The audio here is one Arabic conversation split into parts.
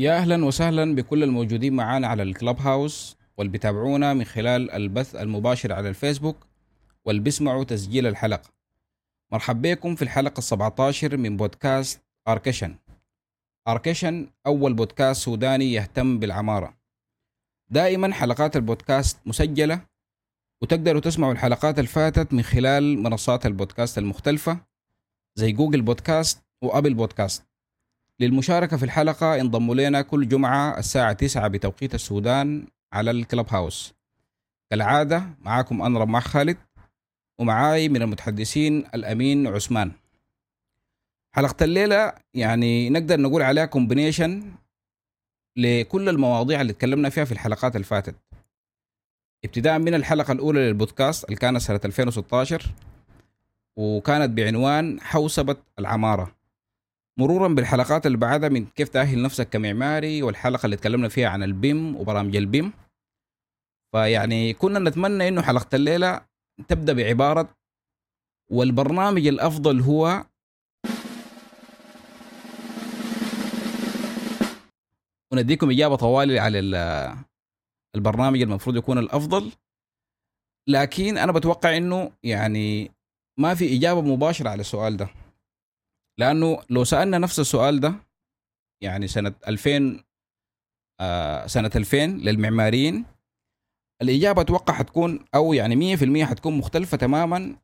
يا أهلا وسهلا بكل الموجودين معانا على الكلاب هاوس واللي بيتابعونا من خلال البث المباشر على الفيسبوك واللي بيسمعوا تسجيل الحلقة. مرحب بكم في الحلقة السبعة من بودكاست أركشن أركشن أول بودكاست سوداني يهتم بالعمارة. دائما حلقات البودكاست مسجلة وتقدروا تسمعوا الحلقات الفاتت من خلال منصات البودكاست المختلفة زي جوجل Podcasts وأبل Podcasts. للمشاركة في الحلقة انضموا لنا كل جمعة الساعة 9 بتوقيت السودان على الكلوب هاوس. كالعادة معاكم أنا رماح خالد ومعاي من المتحدثين الأمين عثمان. حلقة الليلة يعني نقدر نقول عليها combination لكل المواضيع اللي تكلمنا فيها في الحلقات اللي فاتت. ابتداء من الحلقة الأولى للبودكاست اللي كانت سنة 2016 وكانت بعنوان حوسبة العمارة. مرورا بالحلقات اللي بعدها من كيف تأهل نفسك كمعماري والحلقة اللي تكلمنا فيها عن ال BIM وبرامج ال BIM. فيعني كنا نتمنى إنه حلقة الليلة تبدأ بعبارة والبرنامج الأفضل هو ونديكم إجابة طوالي على البرنامج المفروض يكون الأفضل. لكن أنا بتوقع إنه يعني ما في إجابة مباشرة على السؤال ده. لأنه لو سألنا نفس السؤال ده يعني سنة 2000 آه سنة 2000 للمعماريين الإجابة أتوقع حتكون أو يعني 100% حتكون مختلفة تماما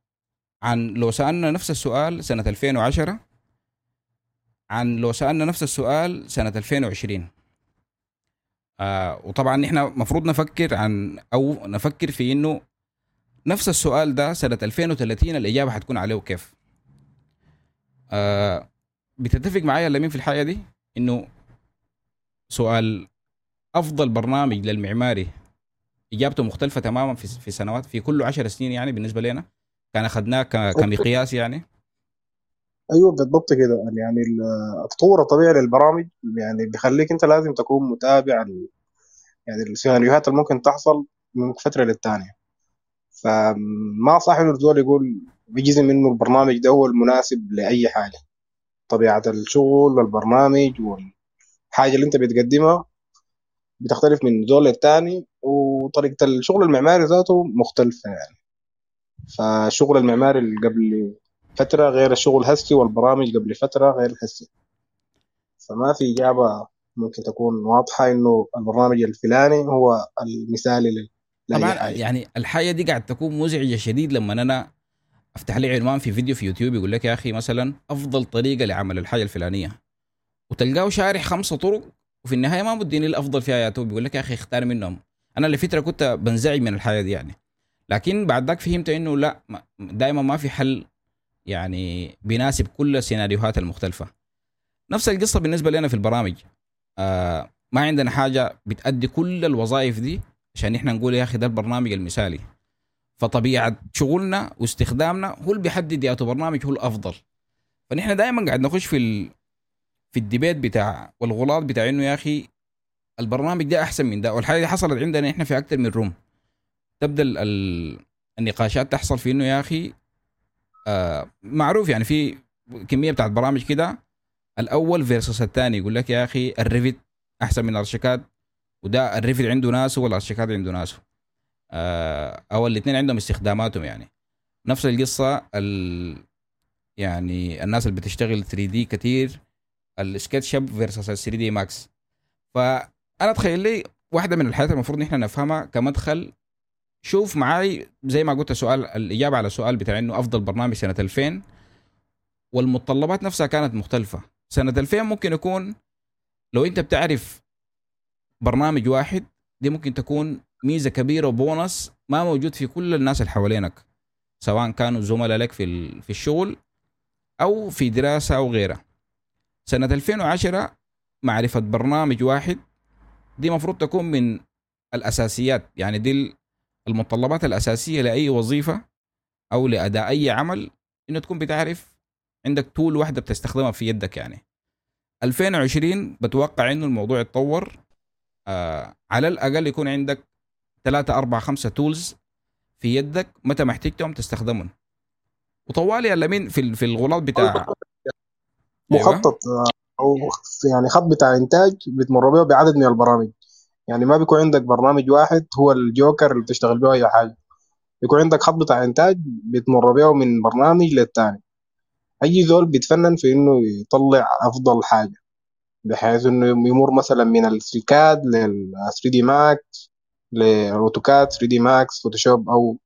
عن لو سألنا نفس السؤال سنة 2010 عن لو سألنا نفس السؤال سنة 2020 آه وطبعا إحنا المفروض نفكر عن أو نفكر في إنه نفس السؤال ده سنة 2030 الإجابة حتكون عليه كيف آه بتتفق معايا لمين في الحاجة دي؟ إنه سؤال أفضل برنامج للمعماري إجابته مختلفة تماما في في سنوات في كل عشر سنين يعني بالنسبة لنا. كان أخذناه كمقياس يعني. أيوه بالضبط كده. يعني التطور الطبيعي للبرامج. يعني بيخليك أنت لازم تكون متابع يعني السيناريوهات اللي ممكن تحصل من فترة للتانية. فما صح انه الزول يقول بيجزم انه البرنامج ده هو المناسب لأي حاجة. طبيعة الشغل والبرنامج والحاجة اللي أنت بتقدمها بتختلف من زول للتاني وطريقة الشغل المعماري ذاته مختلفة يعني. فالشغل المعماري اللي قبل فترة غير الشغل هسي والبرامج قبل فترة غير الهسي فما في إجابة ممكن تكون واضحة إنه البرنامج الفلاني هو المثالي طبعا يعني الحاجة دي قاعد تكون مزعجة شديد لما أنا أفتح لي عنوان في فيديو في يوتيوب يقول لك يا أخي مثلا أفضل طريقة لعمل الحاجة الفلانية. وتلقاه شارح خمسه طرق وفي النهاية ما مديني الافضل فيها يا توب يقول لك يا أخي اختار منهم. أنا لفتره كنت بنزعج من الحاجة دي يعني. لكن بعد ذاك فهمت إنه لا دائما ما في حل يعني بيناسب كل السيناريوهات المختلفة. نفس القصة بالنسبة لنا في البرامج. آه ما عندنا حاجة بتأدي كل الوظائف دي عشان إحنا نقول يا أخي ده البرنامج المثالي. فطبيعة شغلنا واستخدامنا هو اللي بيحدد يا برنامج هو الأفضل. فنحن دائما قاعد نخش في ال... في الديبيت بتاع والغلاط بتاع إنه يا أخي البرنامج ده أحسن من ده والحاجة دي حصلت عندنا إحنا في أكثر من room. تبدأ ال... النقاشات تحصل في إنه يا أخي آه معروف يعني في كمية بتاعت برامج كده. الأول versus الثاني يقول لك يا أخي الريفت أحسن من الارشيكاد وده الريفت عنده ناسه والارشيكاد عنده ناسه. أو الاثنين عندهم استخداماتهم يعني. نفس القصة ال... يعني الناس اللي بتشتغل 3D كثير السكتش اب versus ال 3 دي ماكس فأنا أتخيل لي واحدة من الحاجات المفروض نحن نفهمها كمدخل. شوف معاي زي ما قلت السؤال الإجابة على السؤال بتاع إنه أفضل برنامج سنة 2000 والمتطلبات نفسها كانت مختلفة. سنة 2000 ممكن يكون لو أنت بتعرف برنامج واحد دي ممكن تكون ميزة كبيرة وبونص ما موجود في كل الناس اللي حوالينك سواء كانوا زملاء لك في في الشغل أو في دراسة أو غيرها. سنة 2010 معرفة برنامج واحد دي مفروض تكون من الأساسيات يعني دي المتطلبات الأساسية لأي وظيفة أو لاداء أي عمل إنه تكون بتعرف عندك تول واحدة بتستخدمها في يدك يعني. 2020 بتوقع إنه الموضوع يتطور آه على الأقل يكون عندك ثلاثة أربعة خمسة تولز في يدك متى ما احتجتهم تستخدمهم. وطوالي يا لمين في في الغلاط بتاع مخطط أيوة. أو يعني خط بتاع إنتاج بتمر به بعدد من البرامج. يعني ما بيكون عندك برنامج واحد هو الجوكر اللي بتشتغل به أي حاجة. بيكون عندك خط بتاع إنتاج بتمر به من برنامج للتاني. أي زول بيتفنن في إنه يطلع أفضل حاجة بحيث إنه يمر مثلا من السكاد لل 3 دي ماكس لاوتوكاد 3 دي ماكس فوتوشوب أو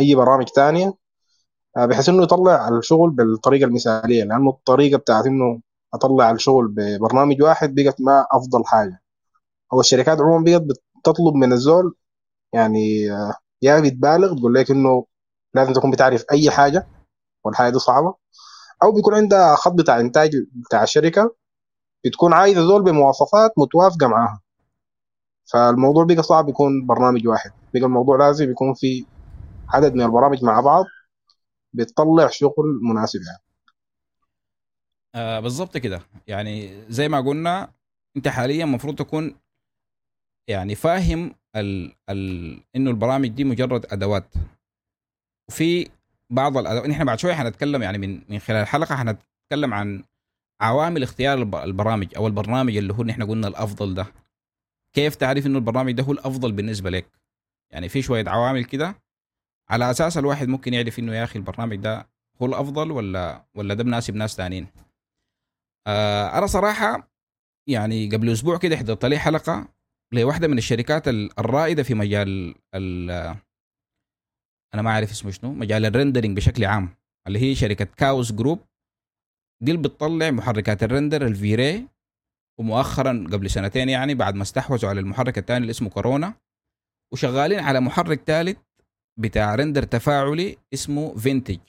أي برامج تانية آه، بحيث إنه يطلع الشغل بالطريقة المثالية. لأنه الطريقة بتاعت إنه أطلع الشغل ببرنامج واحد بقت ما أفضل حاجة. أو الشركات عموما بقت بتطلب من الزول يعني آه، يا بتبالغ تقول لك إنه لازم تكون بتعرف أي حاجة والحاجة دي صعبة. أو بيكون عندها خط بتاع إنتاج بتاع الشركة بتكون عايزة زول بمواصفات متوافقة معاها. فالموضوع بقى صعب يكون برنامج واحد. بقى الموضوع لازم يكون في عدد من البرامج مع بعض بتطلع شغل مناسب يعني. آه بالظبط كده. يعني زي ما قلنا انت حاليا المفروض تكون يعني فاهم ال ال انه البرامج دي مجرد أدوات. وفي بعض الادوات نحن بعد شوية حنتكلم يعني من من خلال الحلقة حنتكلم عن عوامل اختيار الب- البرامج أو البرنامج اللي هو نحن قلنا الأفضل ده. كيف تعرف إنه البرنامج ده هو الأفضل بالنسبة لك؟ يعني في شوية عوامل كده. على أساس الواحد ممكن يعرف إنه يا أخي البرنامج ده هو الأفضل ولا ولا ده مناسب ناس ثانيين آه أنا صراحة يعني قبل أسبوع كده حضرت لي حلقة لواحدة من الشركات ال- الرائدة في مجال ال أنا ما أعرف اسمه شنو مجال ال rendering بشكل عام اللي هي شركة كاوس جروب. دي اللي بتطلع محركات ال render الفيري ومؤخرا قبل سنتين يعني بعد ما استحوذوا على المحرك الثاني اللي اسمه كورونا وشغالين على محرك ثالث بتاع render تفاعلي اسمه فانتج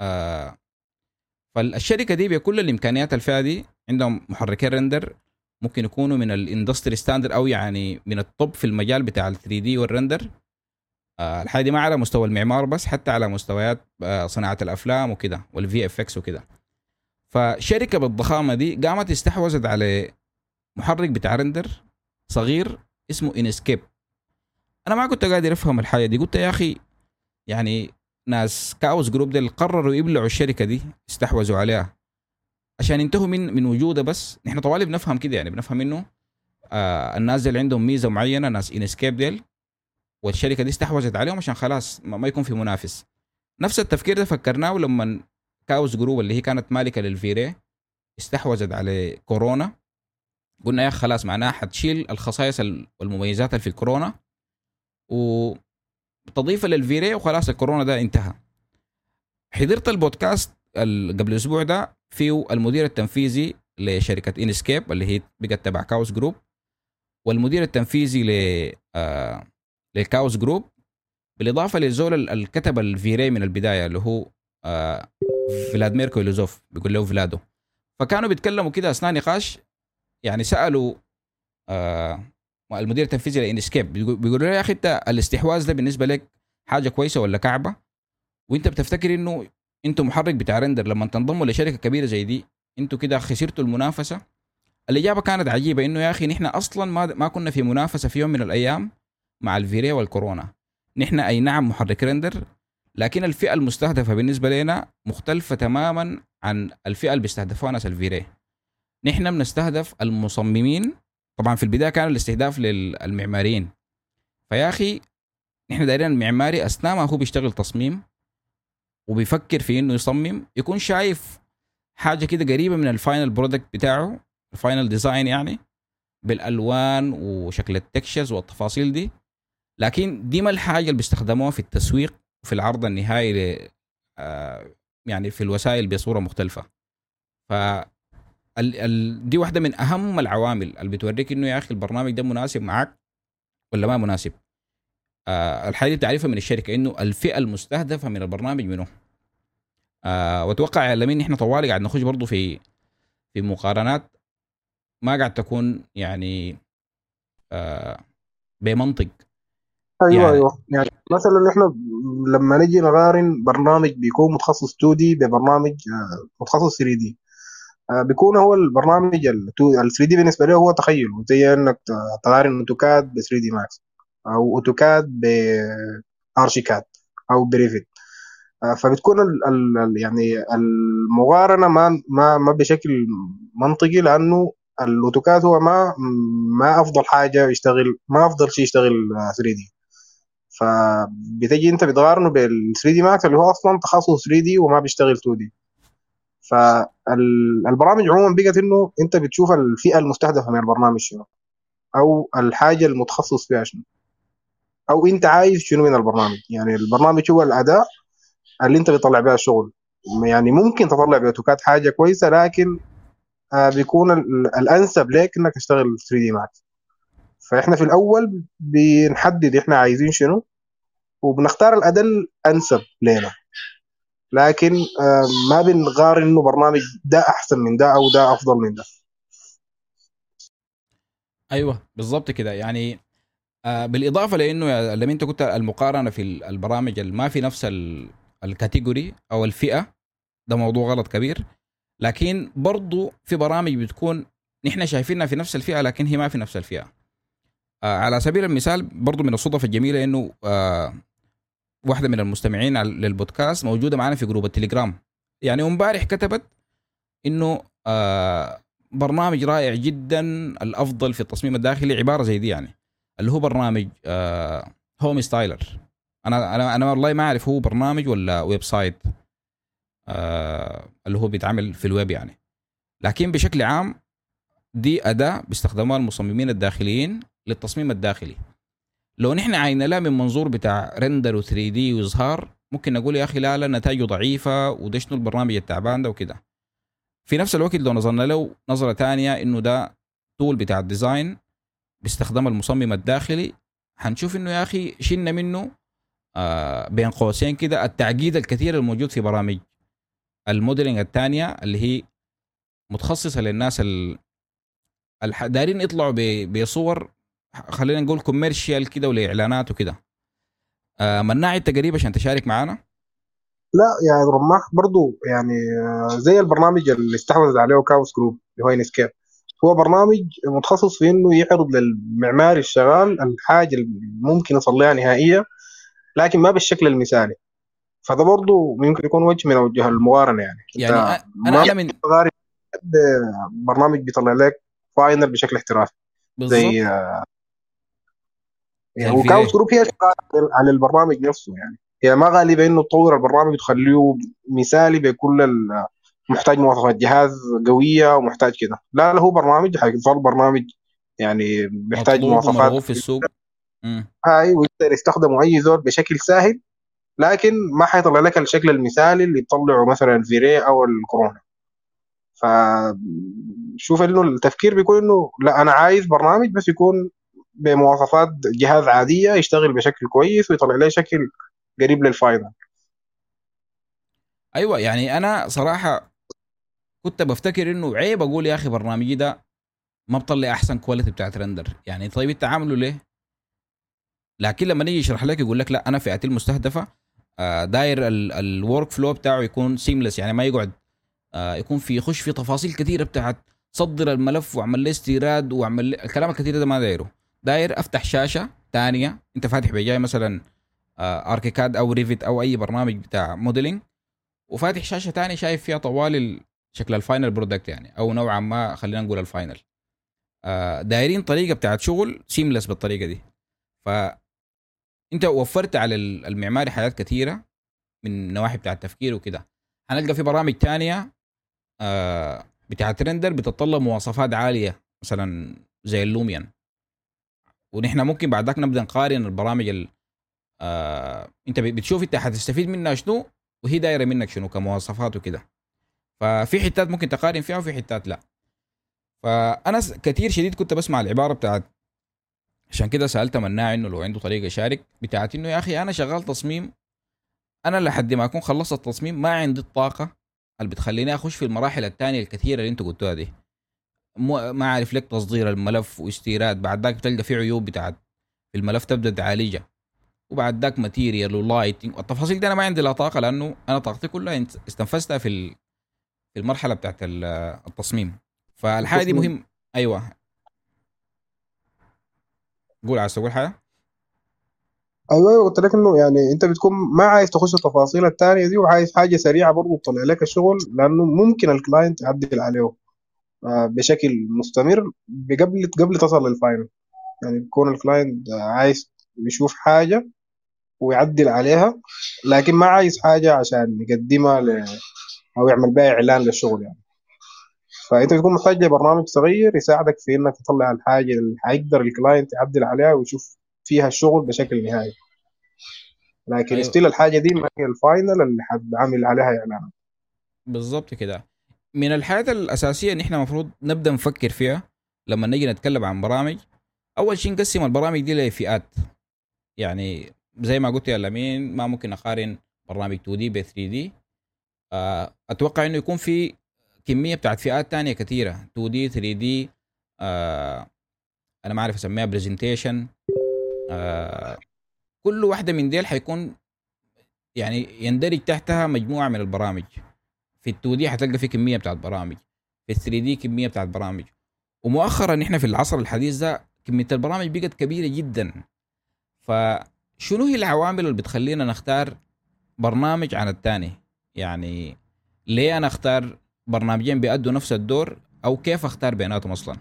آه فالشركة دي بكل الإمكانيات اللي فيها دي عندهم محركين render ممكن يكونوا من ال industry standard أو يعني من ال top في المجال بتاع ال 3D وال render. آه الحاجة دي ما على مستوى المعمار بس حتى على مستويات آه صناعة الأفلام وكده وال VFX وكده. فشركة بالضخامة دي قامت استحوذت على محرك بتاع render صغير اسمه انسكيب أنا ما كنت قادر أفهم الحاجة دي. قلت يا أخي يعني ناس كاوس جروب ديل قرروا يبلعوا الشركة دي استحوذوا عليها. عشان ينتهوا من من وجودها بس. نحن طوالي بنفهم كده يعني بنفهم إنه آه الناس دي اللي عندهم ميزة معينة ناس انسكيب ديل والشركة دي استحوذت عليهم عشان خلاص ما يكون في منافس. نفس التفكير ده فكرناه لما كاوس جروب اللي هي كانت مالكة للفيري استحوذت على كورونا. قلنا يا خلاص معناها حتشيل الخصائص ال- والمميزات اللي في الكورونا وتضيفها للفيري وخلاص الكورونا ده انتهى. حضرت البودكاست ال- قبل أسبوع ده فيه المدير التنفيذي لشركة انسكيب اللي هي بقت تبع كاوس جروب والمدير التنفيذي ل آه للكاوس جروب بالإضافة للزول ال- اللي كتب الفيري من البداية اللي هو آه فلاديمير كويلوزوف بيقول له فلادو. فكانوا بيتكلموا كده أثناء نقاش يعني سألوا آه المدير التنفيذي لانسكيب بيقول- بيقولوا له يا أخي أنت الاستحواذ ده بالنسبة لك حاجة كويسة ولا كعبة؟ وأنت بتفتكر إنه أنتوا محرك بتاع render لما تنضموا لشركة كبيرة زي دي أنتوا كده خسرتوا المنافسة. الإجابة كانت عجيبة إنه يا أخي نحن أصلا ما ما كنا في منافسة في يوم من الأيام مع الفيري والكورونا. نحن أي نعم محرك render لكن الفئة المستهدفة بالنسبة لنا مختلفة تماما عن الفئة اللي بيستهدفوها ناس الفيري. نحن بنستهدف المصممين. طبعا في البداية كان الاستهداف للمعماريين. فيا أخي نحن دايرين المعماري أثناء ما هو بيشتغل تصميم وبيفكر في إنه يصمم يكون شايف حاجة كده قريبة من ال final product بتاعه ال final design يعني بالألوان وشكل ال textures والتفاصيل دي. لكن دي ما الحاجة اللي بيستخدموها في التسويق. وفي العرض النهائي ل آه، يعني في الوسائل بصورة مختلفة. ف دي واحدة من أهم العوامل اللي بتوريك إنه يا أخي البرنامج ده مناسب معك ولا ما مناسب. آه الحاجة دي بتعرفها من الشركة إنه الفئة المستهدفة من البرنامج منه آه وأتوقع لمين إحنا طوالي قاعد نخش برضه في في مقارنات ما قاعد تكون يعني بمنطق. أيوه يعني- أيوه. يعني مثلا إحنا لما نجي نقارن برنامج بيكون متخصص 2 دي ببرنامج آه، متخصص 3 دي بيكون هو البرنامج ال 3 دي بالنسبة له هو تخيل زي إنك تقارن AutoCAD ب 3D Max أو AutoCAD ب ArchiCAD أو ب Revit آه، فبتكون ال ال يعني المقارنة ما ما ما بشكل منطقي لأنه ال AutoCAD هو ما ما أفضل حاجة يشتغل ما أفضل شيء يشتغل 3D فبتجي انت بتقارنه بال 3D Max اللي هو أصلا تخصص 3D وما بيشتغل 2D فالبرامج عموما بقت إنه انت بتشوف الفئة المستهدفة من البرنامج شنو أو الحاجة المتخصص فيها شنو أو انت عايز شنو من البرنامج. يعني البرنامج هو الأداة اللي انت بتطلع بها الشغل. يعني ممكن تطلع بأوتوكاد حاجة كويسة لكن آه بيكون الأنسب لك إنك تشتغل 3 دي ماكس فإحنا في الأول بنحدد إحنا عايزين شنو وبنختار الاداه الانسب لنا. لكن آه ما بنغار إنه برنامج ده أحسن من ده أو ده أفضل من ده. أيوه بالضبط كده. يعني آه بالإضافة لإنه لما أنت قلت المقارنة في البرامج اللي ما في نفس ال category أو الفئة. ده موضوع غلط كبير. لكن برضو في برامج بتكون نحن شايفينها في نفس الفئة لكن هي ما في نفس الفئة. على سبيل المثال برضو من الصدف الجميلة إنه آه واحدة من المستمعين للبودكاست موجودة معنا في group ال Telegram. يعني امبارح كتبت إنه آه برنامج رائع جدا الأفضل في التصميم الداخلي عبارة زي دي يعني. اللي هو برنامج آه Homestyler أنا أنا أنا والله ما أعرف هو برنامج ولا website آه اللي هو بيتعمل في الويب يعني. لكن بشكل عام دي أداة بيستخدموها المصممين الداخليين للتصميم الداخلي. لو نحن عاينا لها من منظور بتاع render و 3D وإظهار ممكن نقول يا أخي لا لا نتائجه ضعيفة وده شنو البرنامج التعبان ده وكده. في نفس الوقت لو نظرنا له نظرة ثانية إنه ده tool بتاع ال design باستخدام المصمم الداخلي حنشوف إنه يا أخي شلنا منه آه بين قوسين كده التعقيد الكثير الموجود في برامج ال modeling الثانية اللي هي متخصصة للناس ال دايرين يطلعوا بصور خلينا نقول commercial كده ولاعلانات وكده. آه مناع انت قريب عشان تشارك معنا لا يعني رماح برضو يعني آه، زي البرنامج اللي استحوذت عليه كاوس جروب اللي هو انسكيب هو برنامج متخصص في إنه يعرض للمعماري الشغال الحاجة اللي ممكن يصليها نهائيه لكن ما بالشكل المثالي. فده برضه ممكن يكون وجه من أوجه المقارنة يعني. يعني أنا أنا من برنامج بيطلع لك فاينل بشكل احترافي. زي يعني وكاوس جروب هي على البرنامج نفسه يعني. هي ما غالبا إنه تطور البرنامج وتخليه مثالي بكل محتاج مواصفات جهاز قوية ومحتاج كده لا لا هو برنامج حيظل برنامج يعني بيحتاج مواصفات. في السوق. هاي ويقدر يستخدمه أي زول بشكل سهل لكن ما حيطلع لك الشكل المثالي اللي يطلعه مثلا فيري أو الكورونا. ف شوف إنه التفكير بيكون إنه لا أنا عايز برنامج بس يكون بمواصفات جهاز عادية يشتغل بشكل كويس ويطلع لي شكل قريب لل final. أيوه يعني أنا صراحة كنت بفتكر إنه عيب أقول يا أخي برنامجي ده ما بطلع أحسن quality بتاعت render يعني طيب أنت عامله ليه؟ لكن لما نيجي يشرح لك يقول لك لا أنا فئتي المستهدفة آه، داير ال workflow بتاعه يكون seamless يعني ما يقعد آه، يكون في يخش في تفاصيل كثيرة بتاعت صدر الملف واعمل لي استيراد واعمل الكلام الكثير ده ما دايره. داير أفتح شاشة ثانية أنت فاتح بجاي مثلا ArchiCAD آه، أو Revit أو أي برنامج بتاع modeling وفاتح شاشة ثانية شايف فيها طوال شكل ال final product يعني أو نوعا ما خلينا نقول ال final دايرين طريقة بتاعت شغل seamless بالطريقة دي. ف أنت وفرت على المعماري حاجات كثيرة من النواحي بتاع التفكير وكده. هنلقى في برامج تانية آه بتاعت رندر بتتطلب مواصفات عالية مثلا زي اللوميان. ونحن ممكن بعد ذاك نبدأ نقارن البرامج ال آه أنت بتشوف أنت حتستفيد منها شنو وهي دايرة منك شنو كمواصفات وكده. ففي حتات ممكن تقارن فيها وفي حتات لا. فأنا كثير شديد كنت بسمع العبارة بتاعت عشان كده سألت مناع إنه لو عنده طريقة يشارك بتاعت إنه يا أخي أنا شغال تصميم أنا لحد ما أكون خلصت التصميم ما عندي الطاقة اللي بتخليني أخش في المراحل الثانية الكثيرة اللي أنت قلتوها دي. ما أعرف لك تصدير الملف واستيراد. بعد ذاك بتلقى في عيوب بتاعت الملف تبدأ تعالجها وبعد ذاك material و lighting التفاصيل دي أنا ما عندي لا طاقة لأنه أنا طاقتي كلها استنفذتها في في المرحلة بتاعت التصميم. فالحاجة دي مهم. أيوه. قول عايز تقول حاجة؟ أيوه أيوه قلت لك إنه يعني أنت بتكون ما عايز تخش التفاصيل الثانية دي وعايز حاجة سريعة برضه تطلع لك الشغل لأنه ممكن ال client يعدل عليه بشكل مستمر قبل قبل تصل لل final يعني بيكون ال client عايز يشوف حاجة ويعدل عليها لكن ما عايز حاجة عشان يقدمها ل... أو يعمل بها إعلان للشغل يعني. فأنت بتكون محتاج لبرنامج صغير يساعدك في إنك تطلع الحاجة اللي حيقدر ال client يعدل عليها ويشوف فيها الشغل بشكل نهائي. لكن أيوه. still الحاجة دي ما هي ال final اللي حتعمل عليها إعلان. بالظبط كده. من الحاجات الأساسية إن إحنا المفروض نبدأ نفكر فيها لما نيجي نتكلم عن برامج. أول شيء نقسم البرامج دي لفئات. يعني زي ما قلت يا لمين ما ممكن أقارن برنامج 2D ب 3D. أتوقع إنه يكون في كمية بتاعت فئات تانية كثيرة. 2D 3D آه أنا ما أعرف أسميها presentation آه كل واحدة من ديل حيكون يعني يندرج تحتها مجموعة من البرامج. في ال 2D حتلقى في كمية بتاعت برامج. في ال 3D كمية بتاعت برامج. ومؤخرا إحنا في العصر الحديث ده كمية البرامج بقت كبيرة جدا. فشنو هي العوامل اللي بتخلينا نختار برنامج عن الثاني يعني ليه أنا أختار برنامجين بيأدوا نفس الدور أو كيف أختار بيناتهم أصلا؟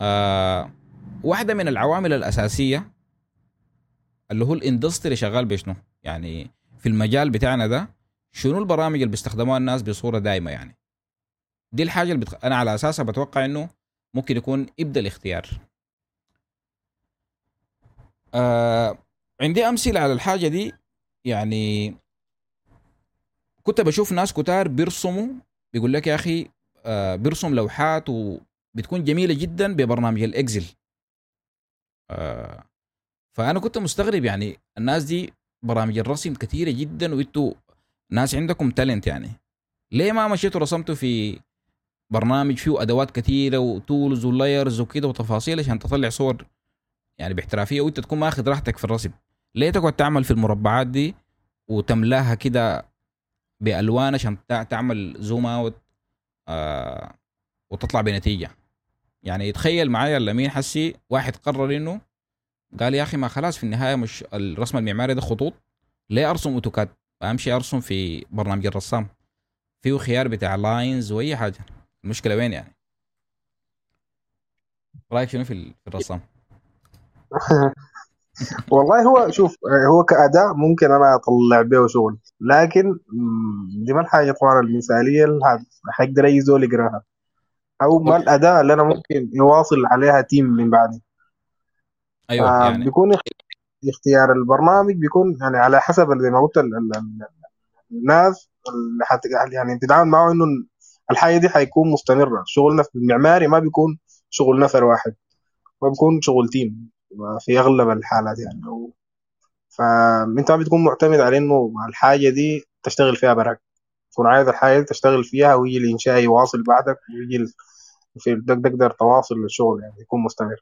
آه واحدة من العوامل الأساسية اللي هو الإندستري شغال بشنو يعني في المجال بتاعنا ده شنو البرامج اللي بيستخدموها الناس بصورة دائمه يعني؟ دي الحاجة اللي بتخ... أنا على أساسها بتوقع إنه ممكن يكون ابدا الاختيار. آه عندي أمثلة على الحاجة دي يعني كنت بشوف ناس كتار بيرسموا بيقول لك يا أخي آه بيرسم لوحات وبتكون جميلة جدا ببرنامج ال Excel. آه فأنا كنت مستغرب يعني الناس دي برامج الرسم كثيره جدا وإنتوا ناس عندكم talent يعني. ليه ما مشيتوا رسمتوا في برنامج فيه أدوات كثيرة و tools و layers وكده وتفاصيل عشان تطلع صور يعني باحترافية وانت تكون ماخذ راحتك في الرسم؟ ليه تقعد تعمل في المربعات دي وتملاها كده بألوان عشان تعمل zoom out آه وتطلع بنتيجة؟ يعني تخيل معايا لمين حسي واحد قرر إنه قال يا أخي ما خلاص في النهاية مش الرسم المعماري ده خطوط ليه أرسم AutoCAD؟ امشي ارسم في برنامج الرسام. فيه خيار بتاع lines واي حاجة. المشكلة وين يعني؟ رأيك شنو في الرسام؟ والله هو شوف هو كأداء ممكن أنا أطلع به شغل لكن دي ما الحاجة طبعا المثالية اللي حيقدر أي زول يقراها. أو ما الأداء اللي أنا ممكن يواصل عليها تيم من بعدي. أيوه آه يعني. بيكون اختيار البرنامج بيكون يعني على حسب زي ما قلت الناس اللي يعني تتعامل معه إنه الحاجة دي حيكون مستمرة. شغلنا في المعماري ما بيكون شغل نفر واحد ما بيكون شغل تيم في أغلب الحالات يعني. فانت ما بتكون معتمد على إنه الحاجة دي تشتغل فيها برك تكون عايز الحاجة دي تشتغل فيها ويجي الإنشاء يواصل بعدك ويجي في تقدر تواصل للشغل يعني يكون مستمر.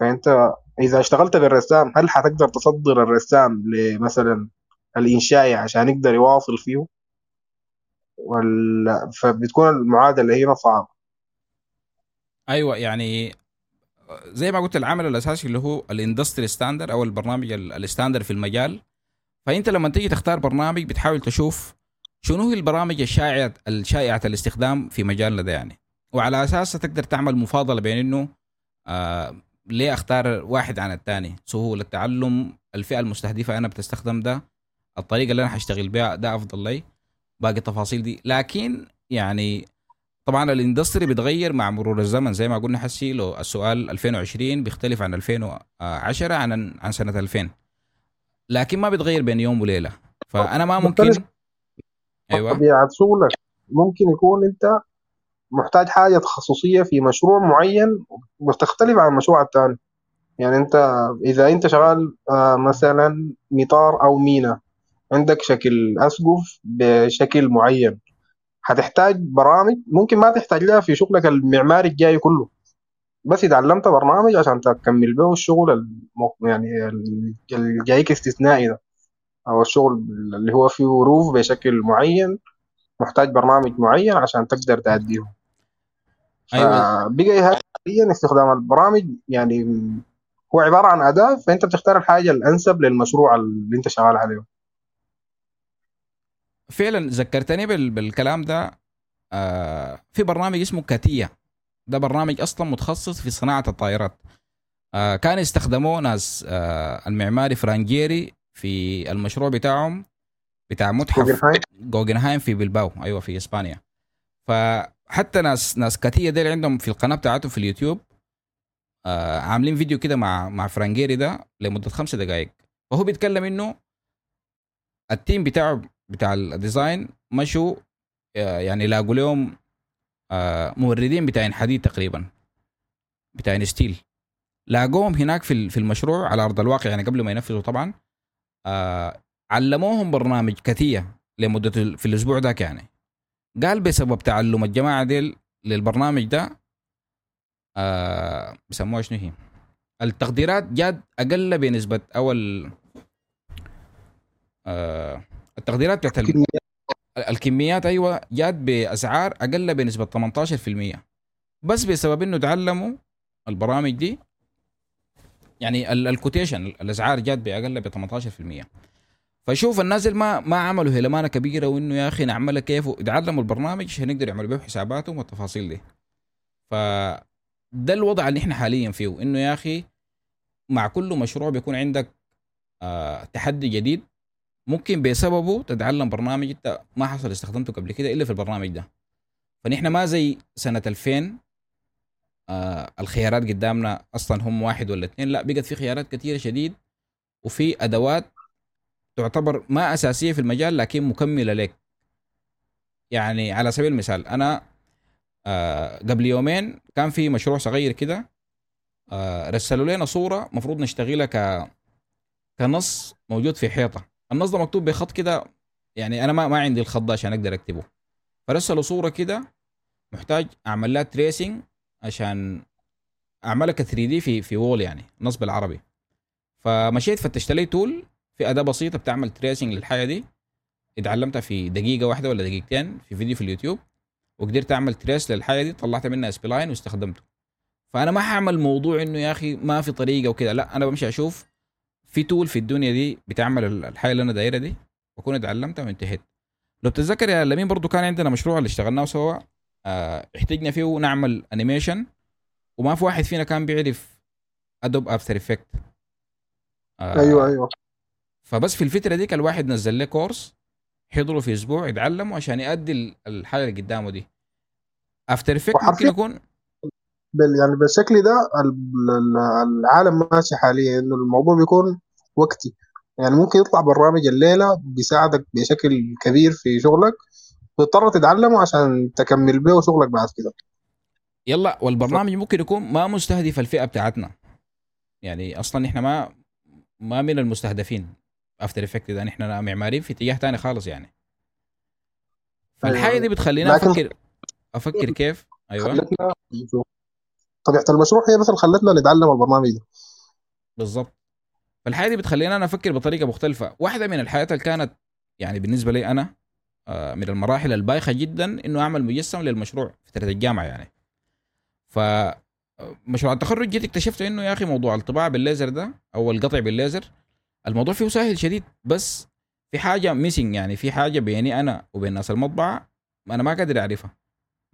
فأنت إذا اشتغلت بالرسام هل حتقدر تصدر الرسام لمثلا الإنشائي عشان يقدر يواصل فيه؟ ولا فبتكون المعادلة هنا صعبة. أيوه يعني زي ما قلت العمل الأساسي اللي هو ال industry standard أو البرنامج ال standard في المجال. فأنت لما تيجي تختار برنامج بتحاول تشوف شنو هي البرامج الشائعه الشائعة الاستخدام في مجالنا ده يعني. وعلى اساسها تقدر تعمل مفاضلة بين إنه آه ليه أختار واحد عن الثاني سهوله التعلم الفئة المستهدفة أنا بتستخدم ده الطريقة اللي أنا حاشتغل بها ده أفضل لي باقي التفاصيل دي. لكن يعني طبعا الإندستري بيتغير مع مرور الزمن. زي ما قلنا حسي لو السؤال 2020 بيختلف عن 2010 عن عن سنة 2000 لكن ما بيتغير بين يوم وليلة. فأنا ما ممكن أيوه. طبيعه شغلك ممكن يكون أنت محتاج حاجة تخصصية في مشروع معين وتختلف عن المشروع الثاني يعني انت إذا انت شغال مثلا مطار أو مينا عندك شكل أسقف بشكل معين. هتحتاج برامج ممكن ما تحتاج لها في شغلك المعماري الجاي كله. بس اتعلمت برنامج عشان تكمل به الشغل. يعني الجايك استثنائي ده. أو الشغل اللي هو فيه روف بشكل معين محتاج برنامج معين عشان تقدر تأديه أيوه. بقى حاليا استخدام البرامج يعني هو عبارة عن أداة فأنت بتختار الحاجة الأنسب للمشروع اللي أنت شغال عليه. فعلا ذكرتني بال... بالكلام ده. آه في برنامج اسمه كاتيا. ده برنامج أصلا متخصص في صناعة الطائرات. آه كان يستخدموه ناس آه المعماري فرانجيري في المشروع بتاعهم بتاع متحف Guggenheim. في بلباو أيوه في إسبانيا. فحتى ناس ناس CATIA ديل عندهم في القناة بتاعتهم في اليوتيوب آه عاملين فيديو كده مع مع فرانك جيري ده لمدة خمسة دقائق وهو بيتكلم إنه ال team بتاعه بتاع ال design مشوا آه يعني لاقوا لهم آه موردين بتاعين حديد تقريبا بتاعين steel لاقوهم هناك في في المشروع على أرض الواقع يعني قبل ما ينفذوا طبعا آه علموهم برنامج كثية لمدة في الأسبوع ذاك يعني. قال بسبب تعلم الجماعة ديل للبرنامج ده آه بسموها شنو هي؟ التقديرات جاد أقل بنسبة أو آه التقديرات بتاعت الكميات. أيوه جات بأسعار أقل بنسبة 18% بس بسبب إنه تعلموا البرامج دي يعني الكوتيشن الأسعار جات بأقل ب 18% فشوف الناس اللي ما ما عملوا هلمانه كبيرة وإنه يا أخي نعملها كيف؟ يتعلموا البرنامج عشان يقدروا يعملوا به حساباتهم والتفاصيل دي. ف ده الوضع اللي إحنا حاليا فيه انه يا أخي مع كل مشروع بيكون عندك آه تحدي جديد ممكن بسببه تتعلم برنامج أنت ما حصل استخدمته قبل كده إلا في البرنامج ده. فنحن ما زي سنة 2000 آه الخيارات قدامنا أصلا هم واحد ولا اثنين لا بقت في خيارات كثيرة شديد وفي أدوات تعتبر ما أساسية في المجال لكن مكملة لك. يعني على سبيل المثال أنا آه قبل يومين كان في مشروع صغير كده آه رسلوا لنا صورة مفروض نشتغلها ك كنص موجود في حيطة. النص ده مكتوب بخط كده يعني أنا ما ما عندي الخط ده عشان أقدر أكتبه. فرسلوا صورة كده محتاج أعمل لها tracing عشان أعملها ك 3D في في wall يعني نص بالعربي. فمشيت فتشت لي tool في أداة بسيطة بتعمل tracing للحاجة دي. اتعلمتها في دقيقة واحدة ولا دقيقتين في فيديو في اليوتيوب وقدرت أعمل trace للحاجة دي طلعت منها spline واستخدمته. فأنا ما حاعمل موضوع إنه يا أخي ما في طريقة وكده لا أنا بمشي أشوف في tool في الدنيا دي بتعمل الحاجة اللي أنا دايرها دي وأكون اتعلمتها وانتهيت. لو بتتذكر يا لمين برضو كان عندنا مشروع اللي اشتغلناه سوا؟ آه احتجنا فيه نعمل animation وما في واحد فينا كان بيعرف Adobe After Effects آه أيوه أيوه. فبس في الفترة ديك الواحد نزل له كورس حضره في أسبوع يتعلمه عشان يؤدي الحاجة اللي قدامه دي. After Effects ممكن يكون بال يعني بالشكل ده العالم ماشي حاليا إنه الموضوع بيكون وقتي. يعني ممكن يطلع برنامج الليلة بيساعدك بشكل كبير في شغلك. تضطر تتعلمه عشان تكمل به شغلك بعد كده. يلا والبرنامج ممكن يكون ما مستهدف الفئة بتاعتنا. يعني أصلا إحنا ما ما من المستهدفين. After Effects ده إحنا معماريين في اتجاه ثاني خالص يعني. فالحاجه. دي بتخلينا أفكر أفكر كيف؟ أيوه. طبيعة المشروع هي مثلا خلتنا نتعلم البرنامج ده. بالظبط فالحاجة دي بتخلينا أنا أفكر بطريقة مختلفة. واحدة من الحاجات اللي كانت يعني بالنسبة لي أنا آه، من المراحل البايخة جدا إنه أعمل مجسم للمشروع في فتره الجامعة يعني. ف آه، مشروع التخرج جيت اكتشفت إنه يا أخي موضوع الطباعة بالليزر ده أو القطع بالليزر الموضوع فيه سهل شديد بس في حاجة missing يعني في حاجة بيني أنا وبين ناس المطبعة أنا ما قادر أعرفها.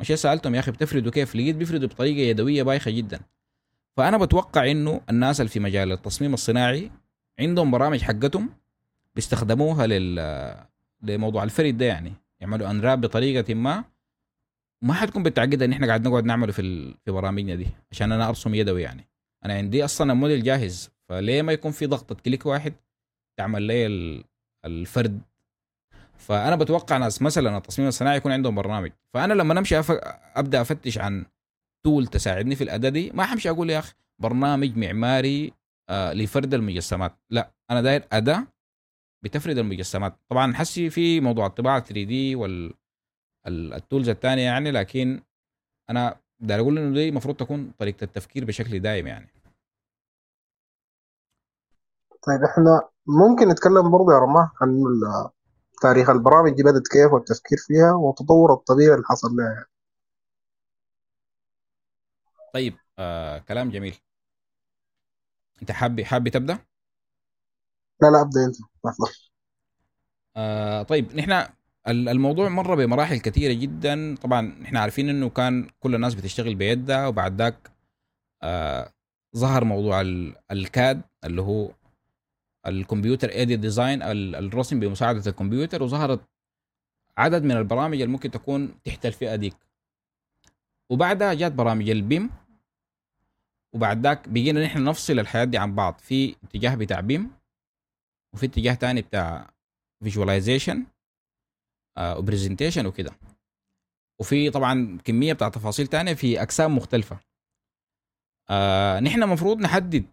مشيت سألتهم يا أخي بتفردوا كيف؟ لقيت بيفردوا بطريقة يدوية بايخة جدا. فأنا بتوقع إنه الناس اللي في مجال التصميم الصناعي عندهم برامج حقتهم بيستخدموها لل لموضوع الفرد ده يعني. يعملوا انراب بطريقة ما. ما حتكون بالتعقيد إن إحنا قاعد نقعد نعمله في ال... في برامجنا دي عشان أنا أرسم يدوي يعني. أنا عندي أصلا الموديل جاهز. فليه ما يكون في ضغطة؟ كليك واحد تعمل لي الفرد. فأنا بتوقع ناس مثلا التصميم الصناعي يكون عندهم برنامج. فأنا لما نمشي أف... أبدأ أفتش عن tool تساعدني في الأداة دي ما حمشي أقول يا أخي برنامج معماري آه لفرد المجسمات. لا أنا داير أداة بتفرد المجسمات. طبعا حسي في موضوع الطباعة 3D وال ال tools الثانية يعني لكن أنا داير أقول إنه دي المفروض تكون طريقة التفكير بشكل دائم يعني. طيب إحنا ممكن نتكلم برضه يا رماه عن تاريخ البرامج دي بدت كيف والتفكير فيها والتطور الطبيعي اللي حصل لها يعني. طيب آه، كلام جميل أنت حابب حابب تبدأ؟ لا لا أبدأ أنت افضل آه طيب نحن الموضوع مر بمراحل كثيرة جدا طبعا نحن عارفين إنه كان كل الناس بتشتغل بيدها وبعد ذاك آه ظهر موضوع ال CAD اللي هو ال computer-aided design الرسم بمساعدة الكمبيوتر وظهرت عدد من البرامج اللي ممكن تكون تحت الفئة ديك. وبعدها جات برامج ال BIM وبعد ذاك بقينا نحن نفصل الحاجات دي عن بعض. في اتجاه بتاع BIM وفي اتجاه تاني بتاع visualization آه و presentation وكده. وفي طبعا كمية بتاع تفاصيل تانية في أقسام مختلفة. آه نحن المفروض نحدد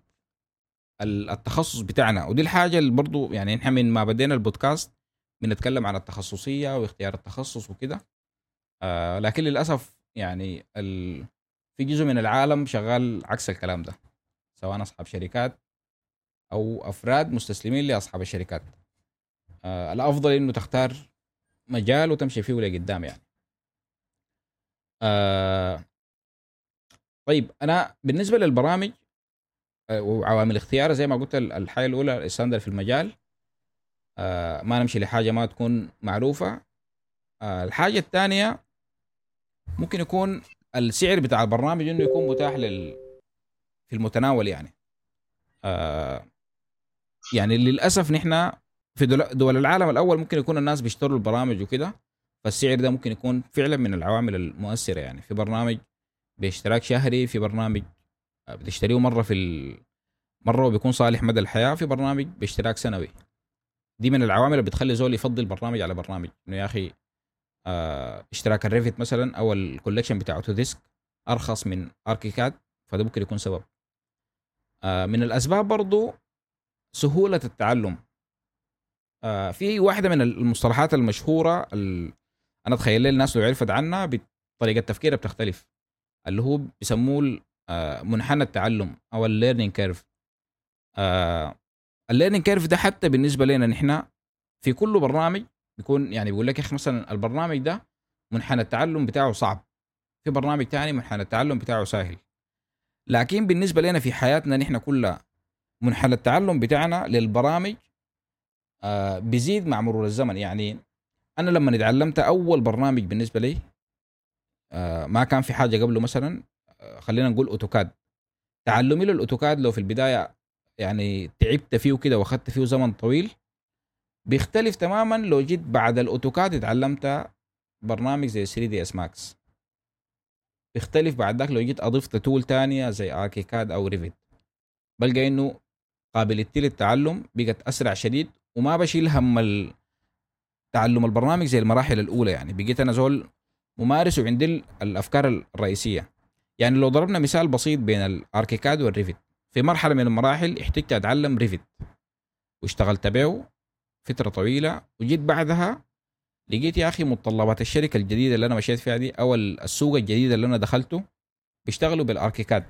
التخصص بتاعنا. ودي الحاجة اللي برضو يعني نحن من ما بدينا البودكاست بنتكلم عن التخصصية واختيار التخصص وكده. آه لكن للأسف يعني ال... في جزء من العالم شغال عكس الكلام ده سواء أصحاب شركات أو أفراد مستسلمين لأصحاب الشركات. آه الأفضل إنه تختار مجال وتمشي فيه لقدام يعني. آه طيب أنا بالنسبة للبرامج وعوامل اختيار زي ما قلت الحاجة الأولى الستاندر في المجال. آه ما نمشي لحاجة ما تكون معروفة. آه الحاجة الثانية ممكن يكون السعر بتاع البرنامج إنه يكون متاح لل في المتناول يعني. آه يعني للأسف نحن في دول العالم الأول ممكن يكون الناس بيشتروا البرامج وكده فالسعر ده ممكن يكون فعلا من العوامل المؤثرة يعني. في برنامج باشتراك شهري في برنامج بتشتريه مرة في ال... مرة وبيكون صالح مدى الحياة في برنامج باشتراك سنوي. دي من العوامل اللي بتخلي زول يفضل برنامج على برنامج. إنه يا أخي آه اشتراك ال Revit مثلا أو ال collection بتاع Autodesk أرخص من ArchiCAD فده ممكن يكون سبب. آه من الأسباب برضو سهولة التعلم. آه في واحدة من المصطلحات المشهورة ال... أنا أتخيل الناس لو عرفت عنها بطريقة تفكيرها بتختلف. اللي هو بيسموه منحنى التعلم أو ال learning curve ال learning curve ده حتى بالنسبة لنا نحن في كل برنامج بيكون يعني بيقول لك يا أخي مثلا البرنامج ده منحنى التعلم بتاعه صعب في برنامج تاني منحنى التعلم بتاعه سهل. لكن بالنسبة لنا في حياتنا نحن كلها منحنى التعلم بتاعنا للبرامج آه بيزيد مع مرور الزمن. يعني أنا لما اتعلمت أول برنامج بالنسبة لي آه ما كان في حاجة قبله مثلا آه خلينا نقول أوتوكاد. تعلمي للاوتوكاد لو في البداية يعني تعبت فيه كده واخدت فيه زمن طويل بيختلف تماما لو جيت بعد الأوتوكاد اتعلمت برنامج زي 3 دي إس ماكس بيختلف بعد ذاك لو جيت أضفت tool تانية زي أركيكاد أو ريفيت. بلقى إنه قابليتي للتعلم بقت أسرع شديد وما بشيل هم تعلم البرنامج زي المراحل الأولى يعني. بقيت أنا زول ممارس وعندي الأفكار الرئيسية. يعني لو ضربنا مثال بسيط بين الأركيكاد والريفيت في مرحلة من المراحل احتجت أتعلم ريفيت واشتغلت به فترة طويلة وجيت بعدها لقيت يا أخي متطلبات الشركة الجديدة اللي أنا مشيت فيها دي أو السوق الجديد اللي أنا دخلته بيشتغلوا بالأركيكاد.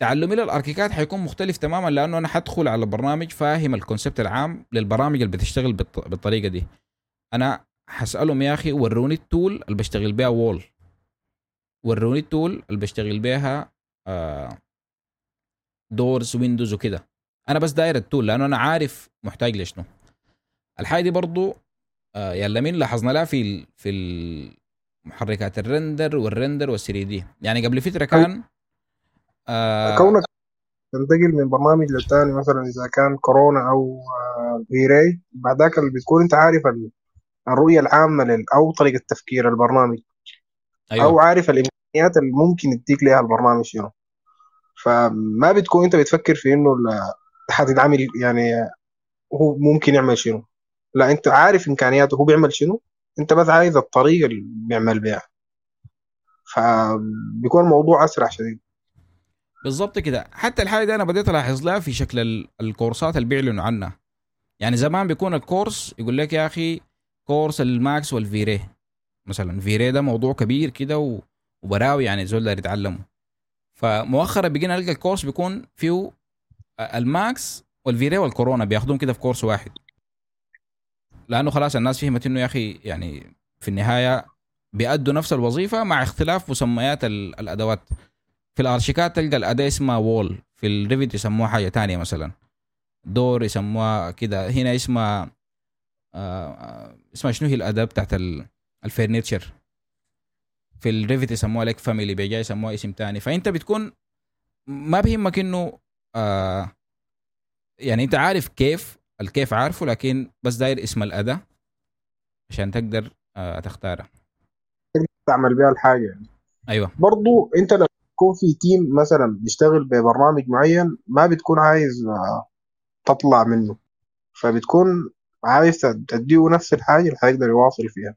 تعلمي للأركيكاد حيكون مختلف تماما لأنه أنا حدخل على برنامج فاهم ال concept العام للبرامج اللي بتشتغل بالطريقة دي. أنا حسألهم يا أخي وروني ال tool اللي بشتغل بيها wall. وروني ال tool اللي بشتغل بيها آه doors windows وكده. أنا بس داير ال tool لأنه أنا عارف محتاج لشنو. الحاجة دي برضو آه يا لمين لاحظنا لها في في محركات ال render وال render وال دي يعني قبل فترة كان آه كونك تنتقل من برنامج للثاني مثلا إذا كان كورونا أو آه V-Ray بعد ذاك اللي بتكون أنت عارف الرؤية العامة أو طريقة تفكير البرنامج. أيوة. أو عارف الإمكانيات اللي ممكن يديك لها البرنامج شنو فما بتكون أنت بتفكر في إنه حتتعامل يعني هو ممكن يعمل شنو. لا أنت عارف إمكانياته هو بيعمل شنو. أنت بس عايز الطريقة اللي بيعمل بيها. فبيكون الموضوع أسرع شديد. بالظبط كده. حتى الحاجة دي أنا بديت ألاحظ لها في شكل الكورسات اللي بيعلنوا عنها. يعني زمان بيكون الكورس يقول لك يا أخي كورس الماكس وال V-Ray مثلا V-Ray ده موضوع كبير كده وبراوي يعني زول ده يتعلمه. فمؤخرا بقينا نلقى الكورس بيكون فيه الماكس وال V-Ray والكورونا بياخدوهم كده في كورس واحد. لأنه خلاص الناس فهمت إنه يا أخي يعني في النهاية بيأدوا نفس الوظيفة مع اختلاف مسميات الأدوات. في الأرشيكاد تلقى الأداة اسمها wall في الريفت يسموها حاجة تانية مثلا. door يسموها كده هنا اسمها آه اسمها شنو هي الأداة بتاعت ال- ال furniture في الريفت يسموها لك family بيجي يسموها اسم تاني. فأنت بتكون ما بيهمك إنه آه يعني أنت عارف كيف الكيف عارفه لكن بس داير اسم الأداة عشان تقدر آه تختارها تعمل بيها الحاجة يعني. أيوه. برضو أنت لما تكون في تيم مثلا بيشتغل ببرنامج معين ما بتكون عايز آه، تطلع منه. فبتكون عايز تديه نفس الحاجة اللي هيقدر يواصل فيها.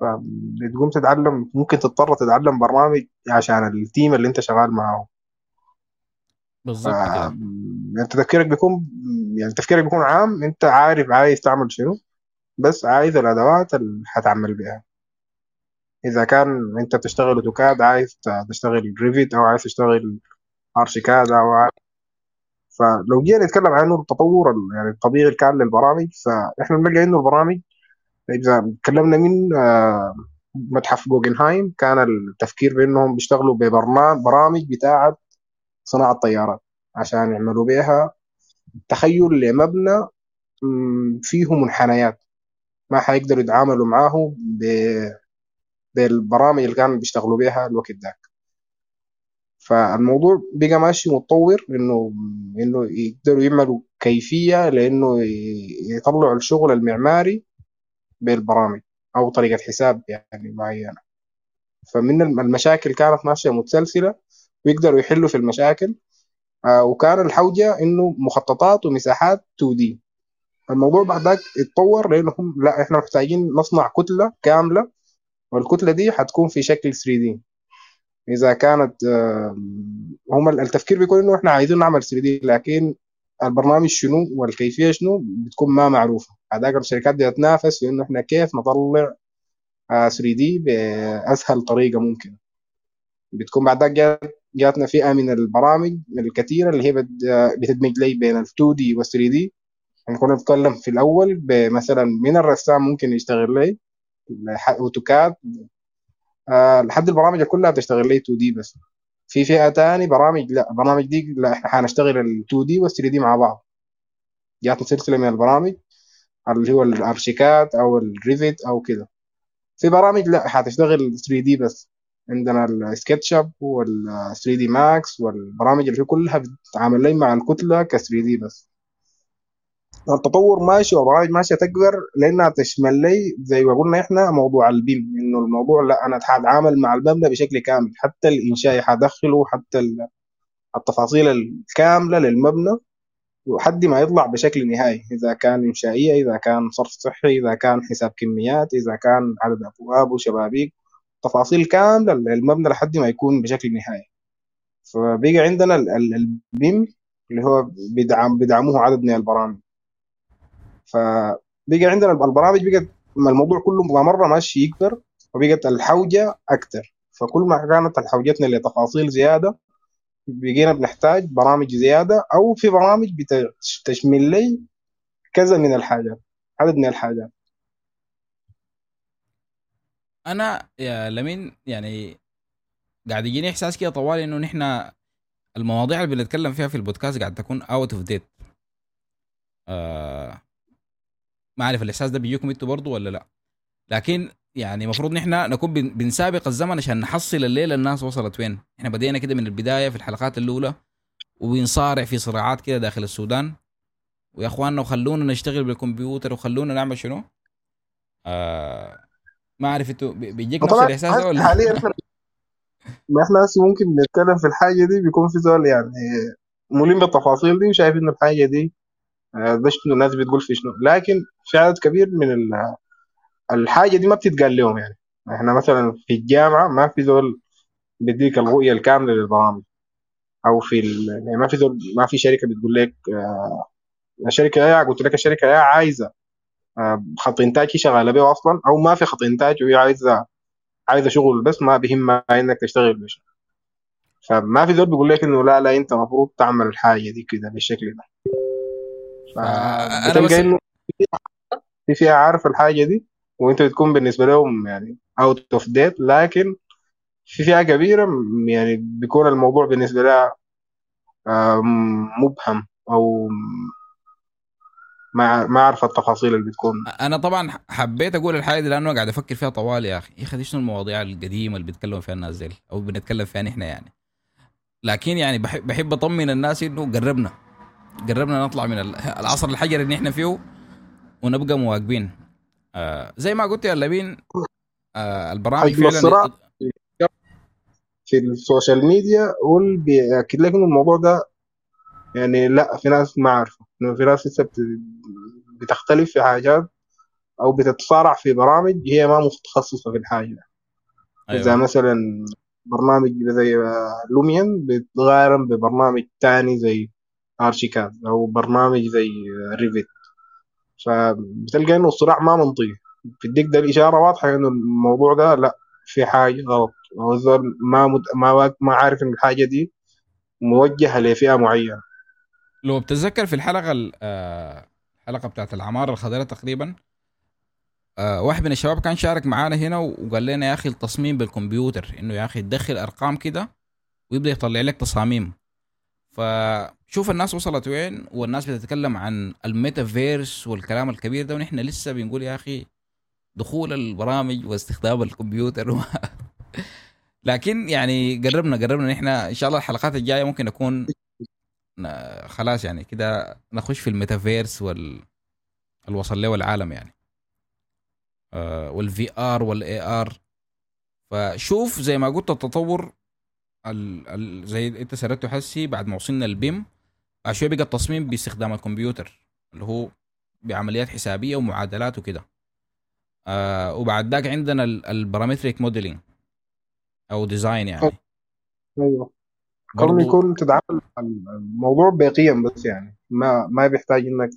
فبتقوم تتعلم ممكن تضطر تتعلم برنامج عشان التيم اللي انت شغال معاه كده. يعني تفكيرك بيكون يعني تفكيرك بيكون عام انت عارف عايز تعمل شنو بس عايز الأدوات اللي هتعمل بيها. إذا كان انت بتشتغل اوتوكاد عايز تشتغل ريفيت أو عايز تشتغل ارشيكاد أو عايز فلو جينا نتكلم عن التطور ال- يعني الطبيعي كان للبرامج فإحنا بنلقى إنه البرامج إذا تكلمنا من آه، متحف جوجنهايم كان التفكير بأنهم بيشتغلوا ببرنامج برامج بتاعة صناعة طيارات عشان يعملوا بيها تخيل لمبنى فيه منحنيات ما حيقدروا يتعاملوا معاه بالبرامج اللي كانوا بيشتغلوا بيها الوقت ده فالموضوع بقى ماشي متطور إنه إنه يقدروا يعملوا كيفية لإنه يطلعوا الشغل المعماري بالبرامج أو طريقة حساب يعني معينة. فمن الم- المشاكل كانت ماشية متسلسلة ويقدروا يحلوا في المشاكل. آه، وكان الحوجة إنه مخططات ومساحات 2 دي. الموضوع بعد ذاك اتطور لأنهم لا إحنا محتاجين نصنع كتلة كاملة والكتلة دي حتكون في شكل 3 دي. إذا كانت آه، هم التفكير بيكون إنه إحنا عايزين نعمل 3 دي لكن البرنامج شنو والكيفية شنو بتكون ما معروفة. هذاك الشركات دي تتنافس في إنه إحنا كيف نطلع آه، 3 دي بأسهل طريقة ممكن بتكون بعد ذاك جات- جاتنا فئة من البرامج الكثيرة اللي هي آه، بتدمج لي بين ال 2D وال 3D كنا نتكلم في الأول مثلا من الرسام ممكن يشتغل لي اوتوكاد آه لحد البرامج كلها بتشتغل لي 2D بس. في فئة تاني برامج لا برامج دي لا إحنا حنشتغل ال 2D وال 3D مع بعض. جاتنا سلسلة من البرامج اللي هو الأرشيكاد أو الريفيت أو كده. في برامج لا حتشتغل 3D بس. عندنا السكتش اب وال 3 دي ماكس والبرامج اللي هي كلها بتتعامل مع الكتلة ك 3D بس. التطور ماشي وبرامج ماشية تكبر لأنها تشمل لي زي ما قلنا إحنا موضوع ال BIM إنه الموضوع لا أنا حاتعامل مع المبنى بشكل كامل حتى الانشائي حدخله حتى ال- التفاصيل الكاملة للمبنى لحد ما يطلع بشكل نهائي إذا كان إنشائية إذا كان صرف صحي إذا كان حساب كميات إذا كان عدد أبواب وشبابيك تفاصيل كاملة للمبنى لحد ما يكون بشكل نهائي. فبقى عندنا ال- ال- البيم اللي هو بيدعم بيدعموه عدد من البرامج. فبقى عندنا البرامج بقت الموضوع كله مرة ماشي يكبر وبقت الحوجة أكثر فكل ما كانت حوجتنا لتفاصيل زيادة بقينا بنحتاج برامج زيادة أو في برامج بتشمل لي كذا من الحاجات عدد من الحاجات. أنا يا لمين يعني قاعد يجيني إحساس كده طوال إنه نحن المواضيع اللي بنتكلم فيها في البودكاست قاعد تكون out of date ما اعرف الإحساس ده بيجيكم أنتوا برضو ولا لا؟ لكن يعني المفروض نحن نكون بن- بنسابق الزمن عشان نحصل الليلة الناس وصلت وين. إحنا بدينا كده من البداية في الحلقات الأولى وبنصارع في صراعات كده داخل السودان. ويا إخواننا وخلونا نشتغل بالكمبيوتر وخلونا نعمل شنو؟ آه ما اعرف أنتوا بي- بيجيك نفس الإحساس ده ولا؟ حاليا إحنا ما إحنا هسه ممكن نتكلم في الحاجة دي بيكون في زول يعني ملم بالتفاصيل دي وشايف انه الحاجة دي ده شنو الناس بتقول في شنو. لكن في عدد كبير من ال- الحاجة دي ما بتتقال لهم يعني. إحنا مثلا في الجامعة ما في زول بيديك الرؤية الكاملة للبرامج. أو في. يعني ما في زول ما في شركة بتقول لك آه، الشركة يا قلت لك الشركة يا عايزة آه، خط انتاج شغالة به أصلا أو ما في خط انتاج وهي عايزة عايزة شغل بس ما بهمها إنك تشتغل بش فما في زول بيقول لك إنه لا لا أنت المفروض تعمل الحاجة دي كده بالشكل ده. فانا بس بتلقى انه في فئه عارف الحاجة دي وأنت بتكون بالنسبة لهم يعني out of date لكن في فئه كبيرة يعني بيكون الموضوع بالنسبة لها آه، مبهم أو ما ما اعرف التفاصيل اللي بتكون. أنا طبعا حبيت أقول الحاجة دي لأنه قاعد أفكر فيها طوال يا أخي. يا أخي شنو المواضيع القديمة اللي بيتكلموا فيها الناس دي أو بنتكلم فيها نحن يعني. لكن يعني بحب, بحب أطمن الناس إنه قربنا. قربنا نطلع من العصر الحجري اللي إحنا فيه ونبقى مواكبين. آه زي ما قلت يا لمين آه البرامج فعلا في ال social media واللي بيأكد لك انه الموضوع ده يعني لا في ناس ما عارفه. إنه في ناس لسه بتختلف في حاجات أو بتتصارع في برامج هي ما متخصصة في الحاجة أيوة. زي مثلا برنامج زي لوميون بيتقارن ببرنامج تاني زي آرشيكاد أو برنامج زي ريفيت فبتلقى إنه الصراع ما منطقي. بتديك ده الإشارة واضحة إنه الموضوع ده لا في حاجة غلط. أو ما مد... ما ما عارف إن الحاجة دي موجهة لفئة معينة. لو بتتذكر في الحلقة آه، الحلقة بتاعت العمارة الخضراء تقريبا آه واحد من الشباب كان شارك معانا هنا وقال لنا يا أخي التصميم بالكمبيوتر إنه يا أخي تدخل أرقام كده ويبدأ يطلع لك تصاميم. فشوف الناس وصلت وين والناس بتتكلم عن الميتافيرس والكلام الكبير ده ونحن لسه بنقول يا أخي دخول البرامج واستخدام الكمبيوتر و... لكن يعني قربنا قربنا نحن إن شاء الله الحلقات الجاية ممكن نكون خلاص يعني كده نخش في الميتافيرس وال الوصل له العالم يعني. آه وال VR وال AR فشوف زي ما قلت التطور ال... ال... زي انت سردته حسي بعد ما وصلنا ال BIM شوية بقى التصميم باستخدام الكمبيوتر اللي هو بعمليات حسابية ومعادلات وكده. آه وبعد ذاك عندنا ال parametric modeling أو design يعني. أيوه. برضو يكون تتعامل الموضوع بقيم بس يعني ما ما بيحتاج إنك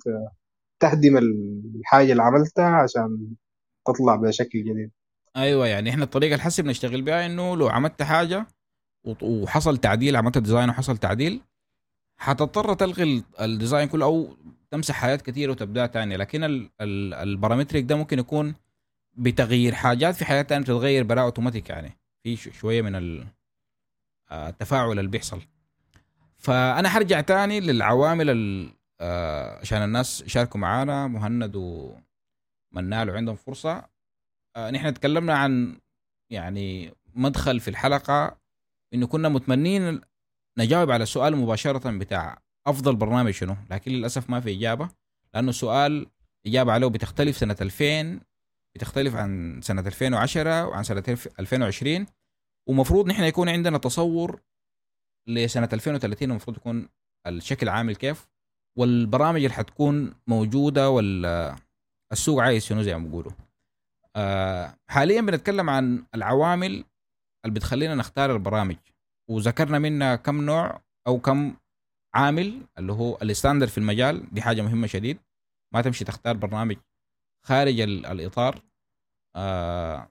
تهدم الحاجة اللي عملتها عشان تطلع بشكل جديد. أيوه يعني إحنا الطريقة الحسي بنشتغل بها إنه لو عملت حاجة وحصل تعديل عملت design وحصل تعديل حتضطر تلغي ال design كله أو تمسح حاجات كثيره وتبدأ ثانية لكن ال parametric ده ممكن يكون بتغيير حاجات في حاجات ثانية بتتغير برا أوتوماتيك يعني. في شوية من آه، التفاعل اللي بيحصل. فأنا حرجع تاني للعوامل آه، عشان الناس يشاركوا معانا. مهند ومنال وعندهم فرصة. آه، نحن تكلمنا عن يعني مدخل في الحلقة. إنه كنا متمنين نجاوب على السؤال مباشرة بتاع أفضل برنامج شنو. لكن للأسف ما في إجابة لأنه السؤال إجابة عليه بتختلف سنة 2000 بتختلف عن سنة 2010 وعن سنة 2020 ومفروض نحن يكون عندنا تصور لسنة 2030 المفروض يكون الشكل عامل كيف والبرامج اللي حتكون موجودة والسوق عايز شنو زي ما بيقولوا. آه حاليا بنتكلم عن العوامل اللي بتخلينا نختار البرامج. وذكرنا منها كم نوع أو كم عامل اللي هو الستاندرد في المجال. دي حاجة مهمة شديد. ما تمشي تختار برنامج خارج الإطار آه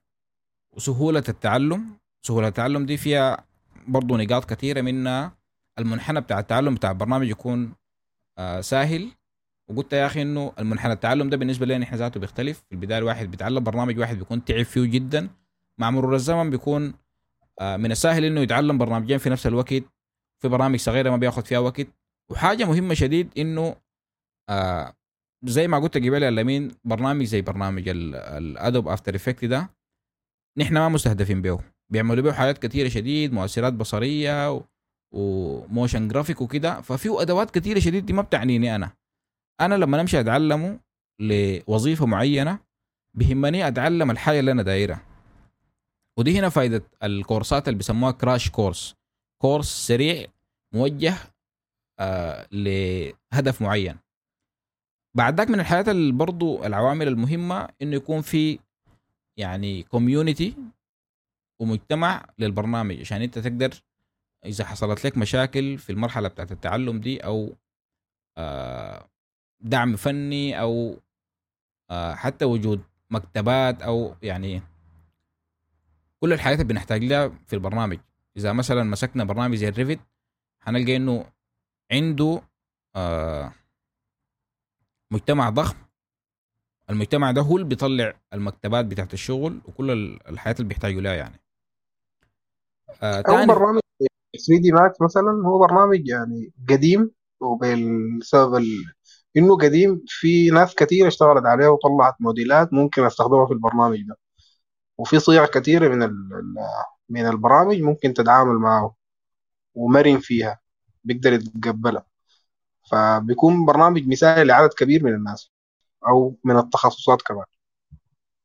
وسهولة التعلم. سهولة التعلم دي فيها برضو نقاط كثيرة منها المنحنى بتاع التعلم بتاع البرنامج يكون آه سهل وقلت يا أخي إنه المنحنى التعلم ده بالنسبة لنا إحنا ذاته بيختلف. في البداية الواحد بيتعلم برنامج واحد بيكون تعب فيه جدا. مع مرور الزمن بيكون من السهل إنه يتعلم برنامجين في نفس الوقت في برامج صغيرة ما بياخذ فيها وقت. وحاجة مهمة شديد إنه آه زي ما قلت قبل يا برنامج زي برنامج ال Adobe After Effects ده نحن ما مستهدفين به. بيعملوا به حاجات كثيره شديد مؤثرات بصرية. و motion graphic وكده. ففي أدوات كثيره شديد دي ما بتعنيني أنا. أنا لما نمشي أتعلمه لوظيفة معينة بيهمني أتعلم الحاجة اللي أنا دايرها. ودي هنا فائده الكورسات اللي بيسموها crash course course سريع موجه آه لهدف معين. بعد ذاك من الحاجات اللي برضو العوامل المهمة إنه يكون في يعني community ومجتمع للبرنامج عشان أنت تقدر إذا حصلت لك مشاكل في المرحلة بتاعت التعلم دي أو آه، دعم فني أو آه، حتى وجود مكتبات أو يعني كل الحاجات اللي بنحتاج لها في البرنامج. إذا مثلا مسكنا برنامج زي الريفت حنلقى إنه عنده آه، مجتمع ضخم. المجتمع ده هو اللي بيطلع المكتبات بتاعت الشغل وكل الحياة اللي بيحتاجوا لها يعني. آه برنامج 3 دي ماكس مثلا هو برنامج يعني قديم وبسبب ال... إنه قديم في ناس كثير اشتغلت عليه وطلعت موديلات ممكن أستخدمها في البرنامج ده. وفي صيغ كثيرة من. من البرامج ممكن تتعامل معه ومرن فيها بيقدر يتقبلها. فبيكون برنامج مثالي لعدد كبير من الناس أو من التخصصات كمان.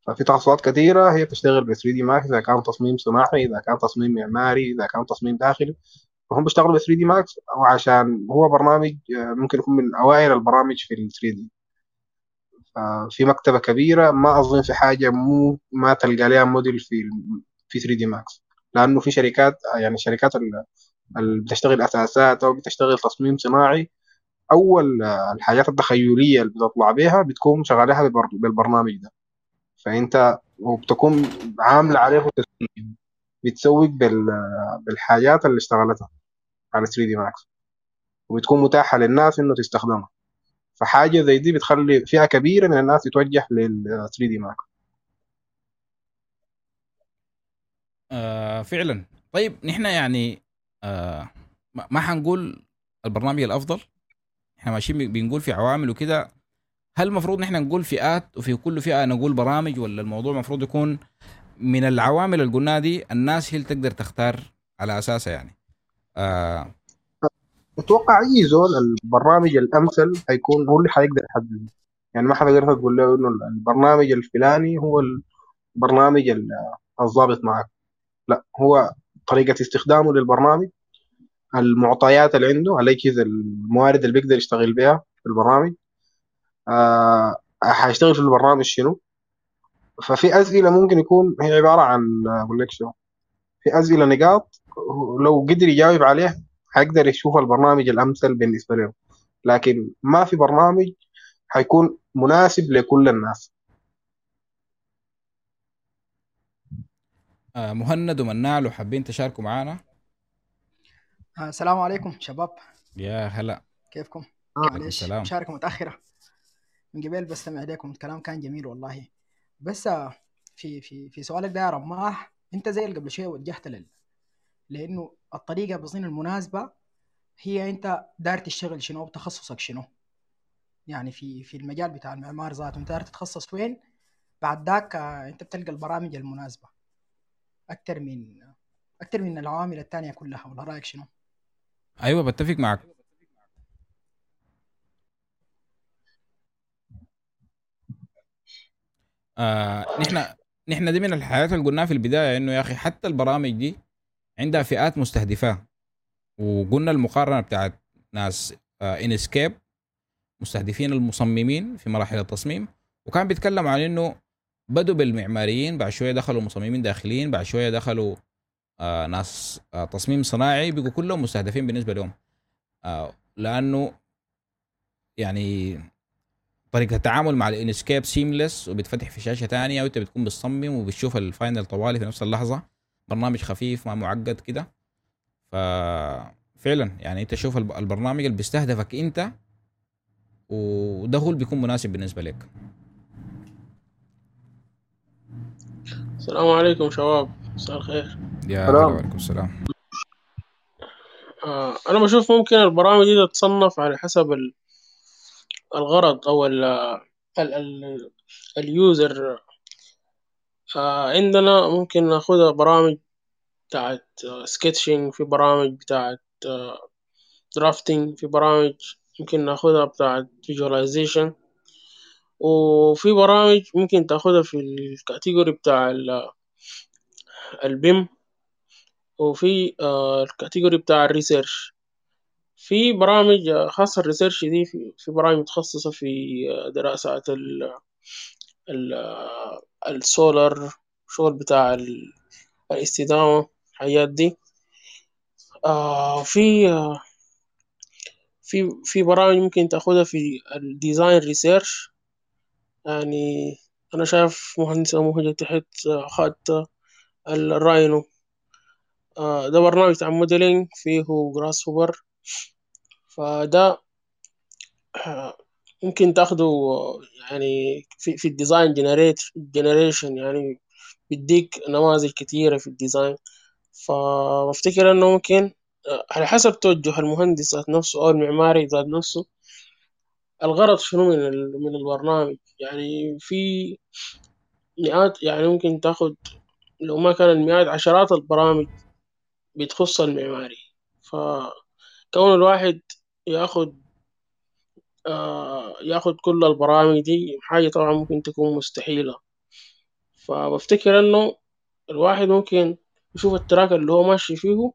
ففي تخصصات كثيرة هي بتشتغل ب 3D Max إذا كان تصميم صناعي إذا كان تصميم معماري إذا كان تصميم داخلي. فهم بيشتغلوا ب 3D Max وعشان هو برنامج آه، ممكن يكون من أوائل البرامج في ال 3D في مكتبة كبيرة ما أظن في حاجة مو ما تلقى لها موديل في في 3D Max لأنه في شركات يعني شركات اللي بتشتغل أثاثات أو بتشتغل تصميم صناعي. آه، الحاجات التخيلية اللي بتطلع بها بتكون شغالها بالبرنامج ده. فأنت وبتكون عامله عليه تسويق بتسوق بالحاجات اللي اشتغلتها على 3D Max وبتكون متاحة للناس إنه تستخدمها. فحاجة زي دي بتخلي فئة كبيرة من الناس تتوجه لل 3D Max فعلا. طيب نحن يعني آه ما حنقول البرنامج الأفضل. إحنا ماشيين بنقول في عوامل وكده. هل المفروض نحن نقول فئات وفي كل فئة نقول برامج ولا الموضوع المفروض يكون من العوامل اللي قلناها دي الناس هي اللي تقدر تختار على أساسها يعني؟ آه أتوقع أي زول البرنامج الأمثل حيكون هو اللي حيقدر يحدد. يعني ما حتقدر تقول له إنه البرنامج الفلاني هو البرنامج الضابط معك. لا هو طريقة استخدامه للبرنامج المعطيات اللي عنده الاجهزه الموارد اللي بيقدر يشتغل بها في البرنامج. آه حيشتغل في البرنامج شنو؟ ففي أسئلة ممكن يكون هي عبارة عن أقول لك شو في أسئلة نقاط لو قدر يجاوب عليها حيقدر يشوف البرنامج الأمثل بالنسبة له لكن ما في برنامج حيكون مناسب لكل الناس. آه مهند ومناع لو حابين تشاركوا معنا آه السلام عليكم شباب. يا هلا. كيفكم؟ آه. السلام. مشاركة متأخرة. من قبل بستمع عليكم الكلام كان جميل والله. بس في في في سؤالك ده يا رماح أنت زي اللي قبل شوية وجهت لل لأنه الطريقة بظن المناسبة هي أنت داير تشتغل شنو بتخصصك شنو. يعني في في المجال بتاع المعمار ذاته أنت داير تتخصص وين؟ بعد ذاك أنت بتلقى البرامج المناسبة. أكثر من أكثر من العوامل الثانية كلها ولا رأيك شنو؟ أيوه بتفق معك. آه نحن نحن دي من الحاجات اللي قلناها في البداية إنه يا أخي حتى البرامج دي عندها فئات مستهدفة. وقلنا المقارنة بتاعت ناس آه Enscape مستهدفين المصممين في مراحل التصميم. وكان بيتكلم عن إنه بدوا بالمعماريين بعد شوية دخلوا مصممين داخليين بعد شوية دخلوا آه ناس آه تصميم صناعي بقوا كلهم مستهدفين بالنسبة لهم. آه لأنه يعني طريقة التعامل مع ال Enscape seamless وبتفتح في شاشة ثانية وأنت بتكون بتصمم وبتشوف ال final طوالي في نفس اللحظة. برنامج خفيف ما معقد كده. ففعلا يعني أنت شوف البرنامج اللي بيستهدفك أنت وده هو اللي بيكون مناسب بالنسبة لك. السلام عليكم شباب. مساء الخير. يا هلا وعليكم السلام. آه أنا بشوف ممكن البرامج دي تتصنف على حسب ال الغرض أو ال ال ال ال user آه، عندنا ممكن ناخدها برامج بتاعت sketching في برامج بتاعت drafting في برامج ممكن ناخدها بتاعت visualization وفي برامج ممكن تاخدها في ال category بتاع ال BIM. وفي آه، ال category بتاع ال research في برامج خاصة ال research دي في برامج متخصصة في دراسات ال ال السولر شغل بتاع الاستدامة الحاجات دي. آه في في في برامج ممكن تاخدها في ال design research يعني أنا شايف مهندسة مهجة تحت أخدت ال Rhino آه ده برنامج بتاع modeling فيه Grasshopper فده ممكن تاخده يعني في, في ال design generation يعني بيديك نماذج كتيرة في ال design فبفتكر إنه ممكن آه، على حسب توجه المهندس ذات نفسه أو المعماري ذات نفسه الغرض شنو من من البرنامج؟ يعني في مئات يعني ممكن تاخد لو ما كان المئات عشرات البرامج بتخص المعماري. فكون الواحد ياخد آه ياخد كل البرامج دي. حاجة طبعا ممكن تكون مستحيلة. فبفتكر إنه الواحد ممكن يشوف ال track اللي هو ماشي فيه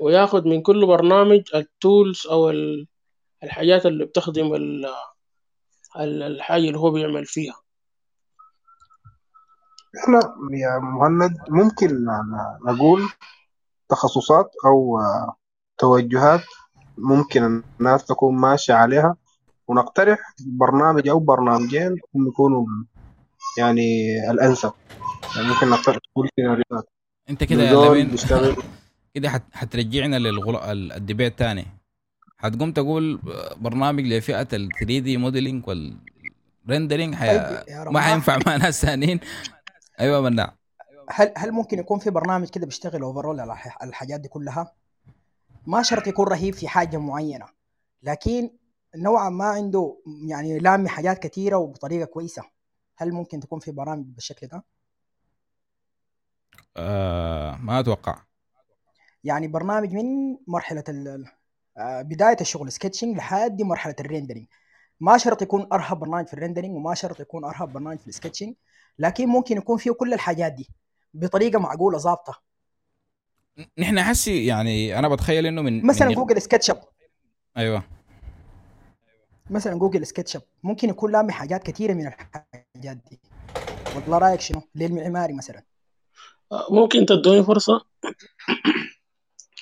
وياخد من كل برنامج ال tools أو ال- الحاجات اللي بتخدم ال- ال- الحاجة اللي هو بيعمل فيها. إحنا يا مهند ممكن نقول تخصصات أو آه، توجهات ممكن الناس تكون ماشية عليها. ونقترح برنامج أو برنامجين هم يكونوا يعني الأنسب. يعني ممكن نقترح تقول سيناريوهات أنت كده يا لمين؟ كده حت... حترجعنا للغل... ال- ال debate تاني. حتقوم تقول برنامج لفئة ال 3D modeling وال rendering حي... طيب ما حينفع مع ناس ثانيين. أيوه مناع هل هل ممكن يكون في برنامج كده بيشتغل overall على الح- الحاجات دي كلها؟ ما شرط يكون رهيب في حاجة معينة لكن نوعا ما عنده يعني لامي حاجات كثيره وبطريقة كويسة. هل ممكن تكون في برامج بالشكل ده؟ آه ما أتوقع. يعني برنامج من مرحلة آه، بداية الشغل sketching لحد مرحلة ال rendering ما شرط يكون أرهب برنامج في ال rendering وما شرط يكون أرهب برنامج في ال sketching لكن ممكن يكون فيه كل الحاجات دي بطريقة معقولة ظابطة. نحن حسي يعني أنا بتخيل إنه من مثلا من Google SketchUp أيوه. مثلا Google SketchUp ممكن يكون لامي حاجات كثيره من الحاجات دي. والله رأيك شنو؟ للمعماري مثلا. آه، ممكن تدوني فرصة؟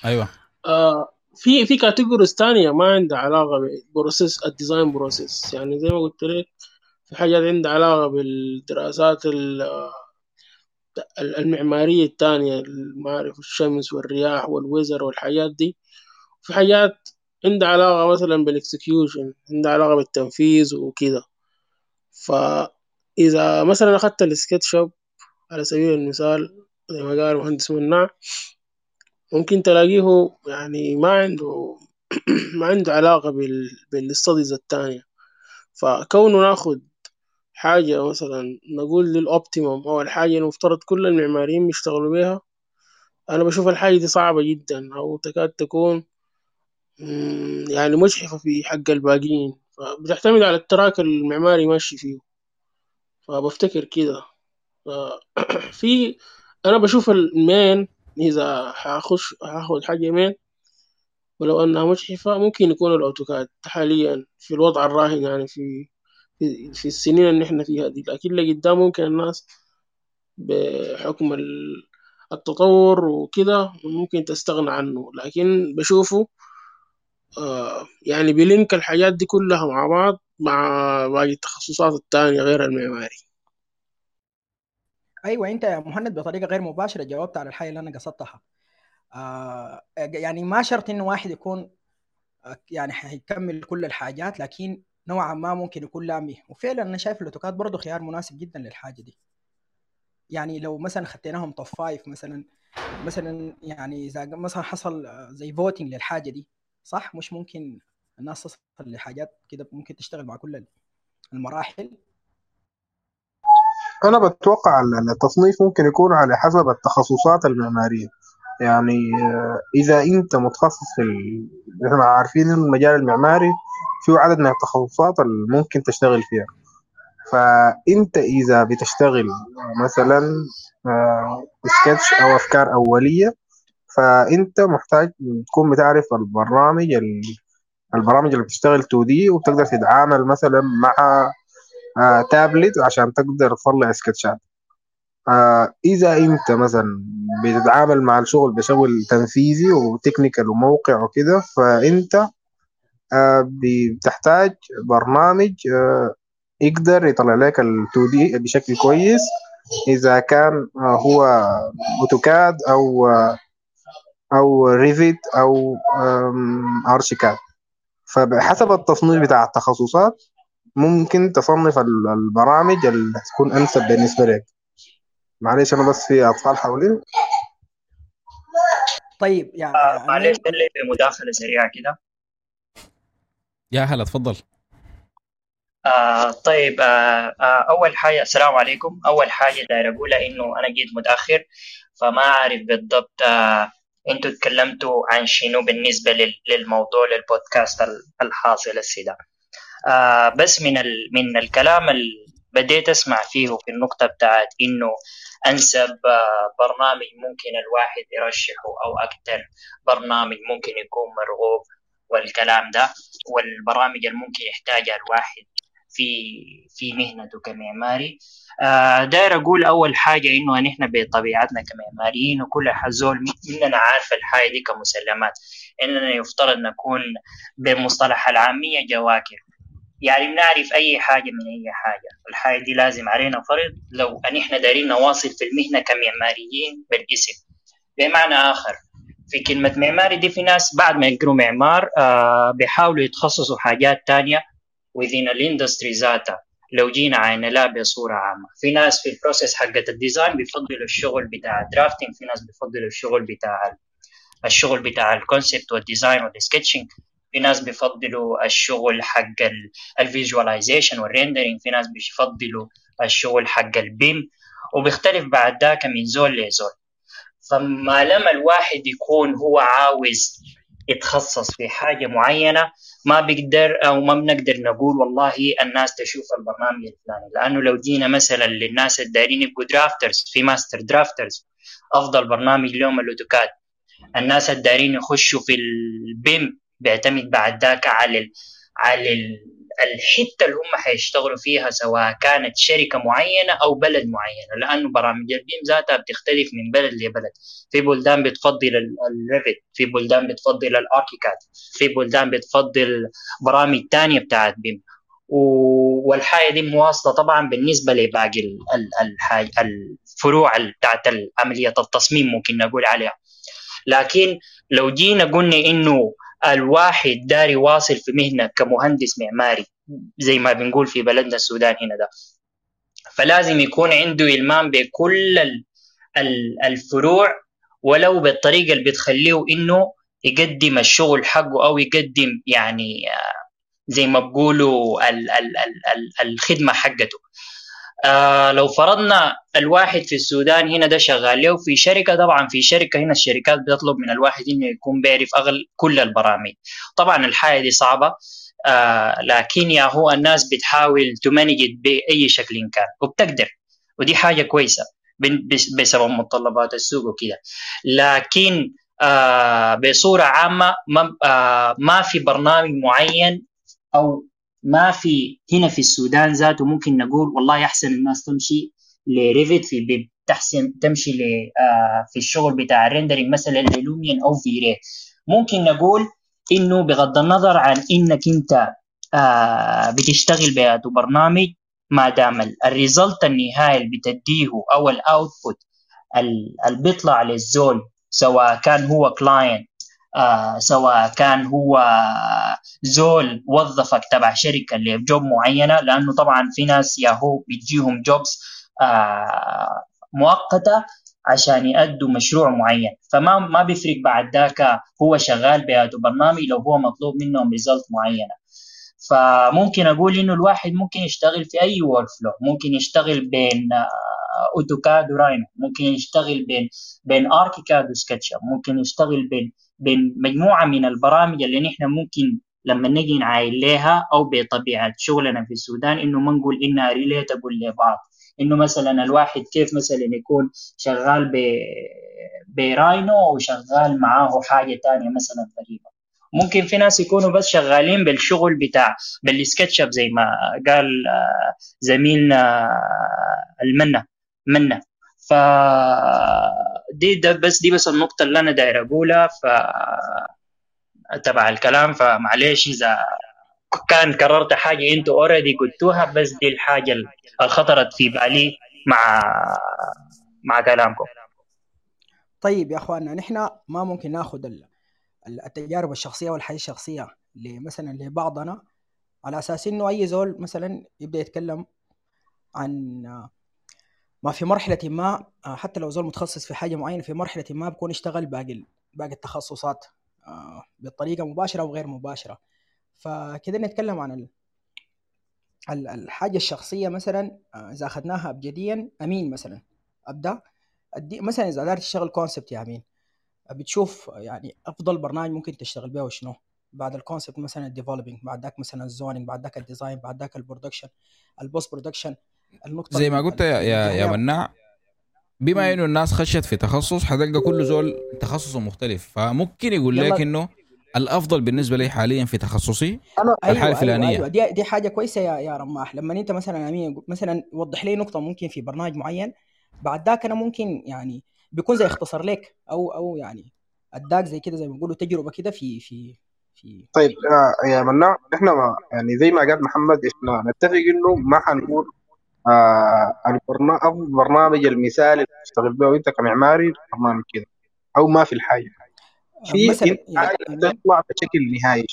أيوه. آه في في categories تانية ما عندها علاقة ب process ال design process يعني زي ما قلت لك في حاجات عندها علاقة بالدراسات ال- ال- المعمارية التانية مع الشمس والرياح وال weather والحاجات دي. في حاجات عندها علاقة مثلا بال execution عندها علاقة بالتنفيذ وكده. فإذا مثلا أخدت ال SketchUp على سبيل المثال زي ما قال مهندس مناع ممكن تلاقيه يعني ما عنده ما عنده علاقة بال بال studies التانية. فكونه ناخد حاجة مثلا نقول لل optimum أو الحاجة المفترض كل المعماريين يشتغلوا بيها أنا بشوف الحاجة دي صعبة جدا أو تكاد تكون يعني مجحفة في حق الباقيين. فبتعتمد على ال track المعماري ماشي فيه. فبفتكر كده. في أنا بشوف ال main إذا حأخش هاخد حاجة main ولو أنها مجحفة ممكن يكون ال AutoCAD. حاليا في الوضع الراهن يعني في في, السنين اللي إحنا فيها دي. لكن لقدام ممكن الناس بحكم ال- التطور وكده ممكن تستغنى عنه. لكن بشوفه يعني بي link الحاجات دي كلها مع بعض مع باقي التخصصات التانية غير المعماري. أيوه أنت يا مهند بطريقة غير مباشرة جاوبت على الحاجة اللي أنا قصدتها. آه يعني ما شرط انه واحد يكون آه، يعني حيكمل كل الحاجات لكن نوعا ما ممكن يكون لامي. وفعلا أنا شايف ال AutoCAD برضه خيار مناسب جدا للحاجة دي. يعني لو مثلا خديناهم top five مثلا مثلا يعني إذا مثلا حصل آه، زي voting للحاجة دي صح؟ مش ممكن الناس تصل لحاجات كده ممكن تشتغل مع كل المراحل. أنا بتوقع ال- التصنيف ممكن يكون على حسب التخصصات المعمارية. يعني آه، إذا أنت متخصص في. إحنا عارفين المجال المعماري فيه عدد من التخصصات اللي ممكن تشتغل فيها. فأنت إذا بتشتغل مثلا آه، سكتش أو أفكار أولية فأنت محتاج تكون بتعرف البرامج ال- البرامج اللي بتشتغل 2 دي وبتقدر تتعامل مثلا مع آه، تابلت عشان تقدر تطلع سكتشات. آه، إذا أنت مثلا بتتعامل مع الشغل بشغل تنفيذي وتكنيكال وموقع وكده فأنت آه، بتحتاج برنامج آه، يقدر يطلع لك ال 2 دي بشكل كويس. إذا كان آه، هو AutoCAD أو آه، أو Revit أو ArchiCAD فبحسب التصنيف بتاع التخصصات ممكن تصنف ال- البرامج اللي تكون أنسب بالنسبة لك. معلش أنا بس في أطفال حولي طيب يعني آه يعني معلش خلي في مداخلة سريعة كده. يا هلا تفضل. آه طيب آه آه أول حاجة السلام عليكم. أول حاجة داير أقولها إنه أنا جيت متأخر فما أعرف بالضبط آه أنتوا تكلمتوا عن شنو بالنسبة لل- للموضوع للبودكاست ال- الحاصل السيدة. آه بس من ال من الكلام اللي بديت أسمع فيه في النقطة بتاعت إنه أنسب آه برنامج ممكن الواحد يرشحه أو أكتر برنامج ممكن يكون مرغوب والكلام ده والبرامج اللي ممكن يحتاجها الواحد في في مهنته كمعماري. آه داير أقول أول حاجة إنه نحن بطبيعتنا كمعماريين وكل زول مننا عارف الحاجة دي كمسلمات. إننا يفترض نكون بالمصطلح العامية جواكر. يعني بنعرف أي حاجة من أي حاجة. الحاجة دي لازم علينا فرض لو ان إحنا دايرين نواصل في المهنة كمعماريين بالاسم. بمعنى آخر في كلمة معماري دي في ناس بعد ما يقروا معمار آه بيحاولوا يتخصصوا حاجات تانية. Within ال industry ذاتها لو جينا عينا لا بصورة عامة في ناس في ال process حقة ال design بيفضلوا الشغل بتاع ال drafting في ناس بيفضلوا الشغل بتاع الشغل بتاع ال concept وال design وال sketching في ناس بيفضلوا الشغل حق ال visualization وال rendering في ناس بيفضلوا الشغل حق ال BIM وبيختلف بعد ذاك من زول لزول فما لما الواحد يكون هو عاوز يتخصص في حاجة معينة ما بيقدر أو ما بنقدر نقول والله الناس تشوف البرنامج الفلاني. لأنه لو جينا مثلا للناس الدايرين يبقوا drafters في master drafters أفضل برنامج لهم ال AutoCAD. الناس الدايرين يخشوا في ال BIM بيعتمد بعد ذاك على على ال الحتة اللي هم حيشتغلوا فيها سواء كانت شركة معينة أو بلد معينة لأنه برامج ال BIM ذاتها بتختلف من بلد لبلد. في بلدان بتفضل ال Revit في بلدان بتفضل ال ArchiCAD في بلدان بتفضل برامج تانية بتاعت BIM. والحاجة دي مواصلة طبعا بالنسبة لباقي الفروع بتاعت عملية التصميم ممكن نقول عليها. لكن لو جينا قلنا إنه الواحد داري واصل في مهنة كمهندس معماري زي ما بنقول في بلدنا السودان هنا ده. فلازم يكون عنده إلمام بكل الفروع ولو بالطريقة اللي بتخليه إنه يقدم الشغل حقه أو يقدم يعني زي ما بقولوا ال ال ال الخدمة حقته. آه لو فرضنا الواحد في السودان هنا ده شغال له في شركة طبعا في شركة هنا الشركات بتطلب من الواحد إنه يكون بيعرف أغل كل البرامج. طبعا الحاجة دي صعبة آه لكن يا هو الناس بتحاول ت manage بأي شكل كان وبتقدر ودي حاجة كويسة بسبب متطلبات السوق وكده. لكن آه بصورة عامة ما, آه ما في برنامج معين أو ما في هنا في السودان ذاته ممكن نقول والله أحسن الناس تمشي ل Revit في BIM تحسن تمشي ل آه في الشغل بتاع ال rendering مثلا ل Lumion أو V-Ray ممكن نقول إنه بغض النظر عن إنك أنت آه بتشتغل بهذا برنامج ما دام ال result النهائي اللي بتديه أو ال output اللي بيطلع للزول سواء كان هو client آه سواء كان هو زول وظفك تبع شركة ل job معينة لأنه طبعا في ناس ياهو بيجيهم jobs آه مؤقتة عشان يأدوا مشروع معين. فما ما بيفرق بعد ذاك هو شغال بهذا برنامج لو هو مطلوب منهم result معينة. فممكن أقول إنه الواحد ممكن يشتغل في أي workflow ممكن يشتغل بين AutoCAD و Rhino ممكن يشتغل بين بين ArchiCAD و SketchUp ممكن يشتغل بين بين مجموعه من البرامج اللي نحن ممكن لما نجي نعاين لها أو بطبيعة شغلنا في السودان إنه ما نقول إنها relatable لبعض. إنه مثلا الواحد كيف مثلا يكون شغال ب براينو وشغال معاه حاجة ثانية مثلا غريبة. ممكن في ناس يكونوا بس شغالين بالشغل بتاع بالسكتشب زي ما قال زميلنا المنة منة. ف دي ده بس دي بس النقطة اللي أنا داير أقولها ف تبع الكلام فمعليش إذا كان كررت حاجة أنتوا أوريدي قلتوها بس دي الحاجة اللي خطرت في بالي مع مع كلامكم. طيب يا أخواننا نحن ما ممكن ناخذ التجارب الشخصية والحياة الشخصية مثلا لبعضنا على أساس إنه أي زول مثلا يبدأ يتكلم عن ما في مرحلة ما حتى لو زول متخصص في حاجة معينة في مرحلة ما بكون اشتغل باقي باقي التخصصات آه، بطريقه مباشرة وغير مباشرة. فكده نتكلم عن ال- ال- الحاجة الشخصية مثلا آه، إذا أخذناها ابجديا أمين مثلا. أدي مثلا إذا داير تشتغل concept يا أمين. بتشوف يعني أفضل برنامج ممكن تشتغل به وشنو؟ بعد ال concept مثلا ال developing بعد ذاك مثلا ال zoning بعد ذاك ال design بعد ذاك ال production ال post production النقطة زي ما قلت يا يا, يا. مناع بما. إنه الناس خشت في تخصص حتلقى كل زول تخصصه مختلف فممكن يقول. لك إنه الأفضل بالنسبة لي حاليا في تخصصي أنا الحالة أيوه الفلانية. أيوه, أيوة. دي دي حاجة كويسة يا يا رماح لما أنت مثلا أمين مثلا وضح لي نقطة ممكن في برنامج معين بعد ذاك أنا ممكن يعني بيكون زي اختصر لك أو أو يعني أداك زي كده زي ما بيقولوا تجربة كده في في في طيب يا مناع إحنا ما يعني زي ما قال محمد إحنا نتفق إنه ما حنقول آه البرنامج افضل برنامج المثالي اللي تشتغل به أنت كمعماري برنامج كده أو ما في الحاجة. في مثلا امين تطلع بشكل نهائي.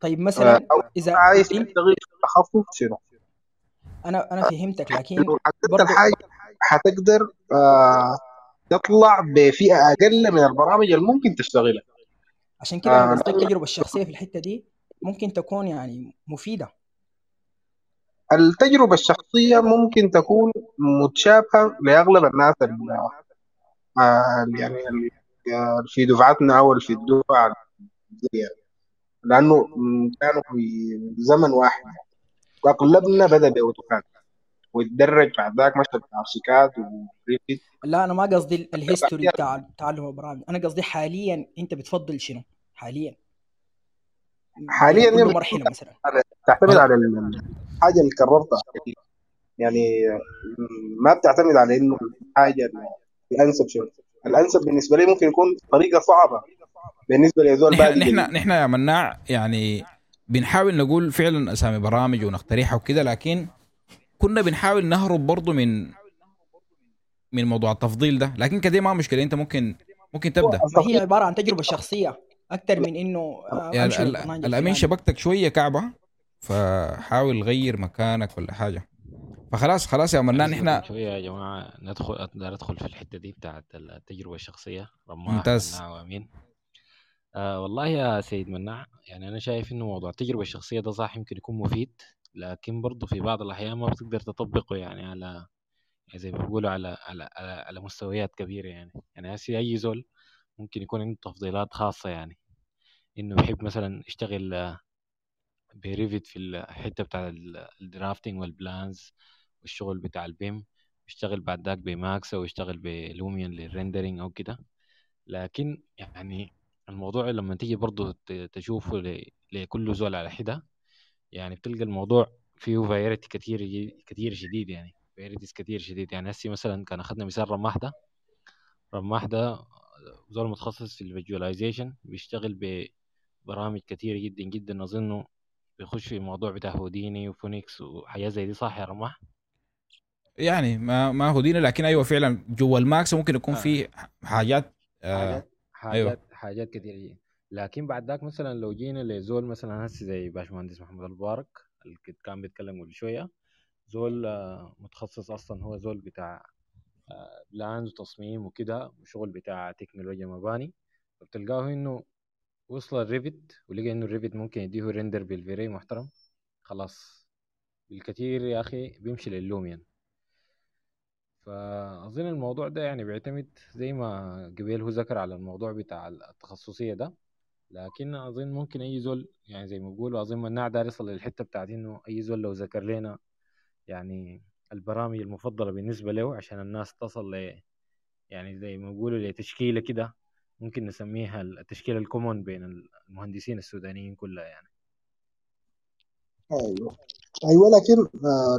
طيب آه مثلا أو إذا عايز تشتغل تخصص شنو؟ أنا أنا فهمتك لكن برضو الحاجة حتقدر آه تطلع بفئة أقل من البرامج اللي ممكن تشتغلها. عشان كده أنا آه قصدي التجربة الشخصية في الحتة دي ممكن تكون يعني مفيدة. التجربة الشخصية ممكن تكون متشابهة لأغلب الناس ال- آه يعني في دفعتنا أو في لأنه م، كانوا في زمن واحد. وأغلبنا بدأ ب AutoCAD ويتدرج بعد ذاك مشى ب ArchiCAD و Revit لا أنا ما قصدي ال- ال history بتاع تعلم البرامج أنا قصدي حاليا أنت بتفضل شنو؟ حاليا. حاليا مرحلة مثلا. تعتمد على ال- الحاجة اللي قررتها يعني ما بتعتمد على إنه الحاجة الانسب شنو الأنسب بالنسبة لي ممكن يكون طريقة صعبة. بالنسبة لزول نحن نحن. نحن يا مناع يعني بنحاول نقول فعلا أسامي برامج ونقترحها وكده لكن كنا بنحاول نهرب برضو من من موضوع التفضيل ده. لكن كده ما مشكلة أنت ممكن ممكن تبدأ. هي عبارة عن تجربة شخصية أكثر من إنه يعني الأمين. شبكتك شوية كعبة. فحاول غير مكانك ولا حاجة. فخلاص خلاص يا منان إحنا شوية يا جماعة ندخل أقدر أدخل في الحتة دي بتاعت التجربة الشخصية. رماح ممتاز. وأمين. آه والله يا سيد مناع يعني أنا شايف إنه موضوع التجربة الشخصية ده صح يمكن يكون مفيد لكن برضه في بعض الأحيان ما بتقدر تطبقه يعني على يعني زي ما بيقولوا على على على, على مستويات كبيرة يعني. يعني هسي أي زول ممكن يكون عنده تفضيلات خاصة يعني. إنه يحب مثلا يشتغل آه، ب Revit في الحتة بتاع ال- ال drafting وال plans والشغل بتاع ال BIM يشتغل بعد ذاك ب Max أو يشتغل ب Lumion لل rendering أو كده. لكن يعني الموضوع لما تيجي برضه ت- تشوفه لكل زول على حده يعني بتلقى الموضوع فيه variety كتير كتير شديد يعني varieties كتير شديد. يعني هسي مثلا كان أخذنا مثال رماح ده. رماح ده زول متخصص في ال visualization بيشتغل ببرامج كتيرة جدا جدا. أظنه بيخش في الموضوع بتاع Houdini و Phoenix وحاجات زي دي صح يا رماح؟ يعني ما ما هو دينا لكن أيوه فعلا جوا ال Max ممكن يكون آه. في حاجات آه حاجات حاجات أيوة. حاجات جدا لكن بعد ذاك مثلا لو جينا لزول مثلا هسي زي باشمهندس محمد المبارك اللي كان بيتكلم قبل شوية زول آه، متخصص أصلا هو زول بتاع آه، plans وتصميم وكده وشغل بتاع تكنولوجيا مباني فبتلقاه إنه وصل ال Revit ولقى إنه ال Revit ممكن يديه render بال V-Ray محترم. خلاص. بالكثير يا أخي بيمشي لل Lumion فأظن الموضوع ده يعني بيعتمد زي ما قبيل هو ذكر على الموضوع بتاع التخصصية ده. لكن أظن ممكن أي زول يعني زي ما بيقولوا أظن مناع دار يصل للحتة بتاعت إنه أي زول لو ذكر لنا يعني البرامج المفضلة بالنسبة له عشان الناس تصل ل يعني زي ما بيقولوا لتشكيلة كده ممكن نسميها التشكيلة الكومون بين المهندسين السودانيين كلها يعني. أيوه. أيوه لكن آه،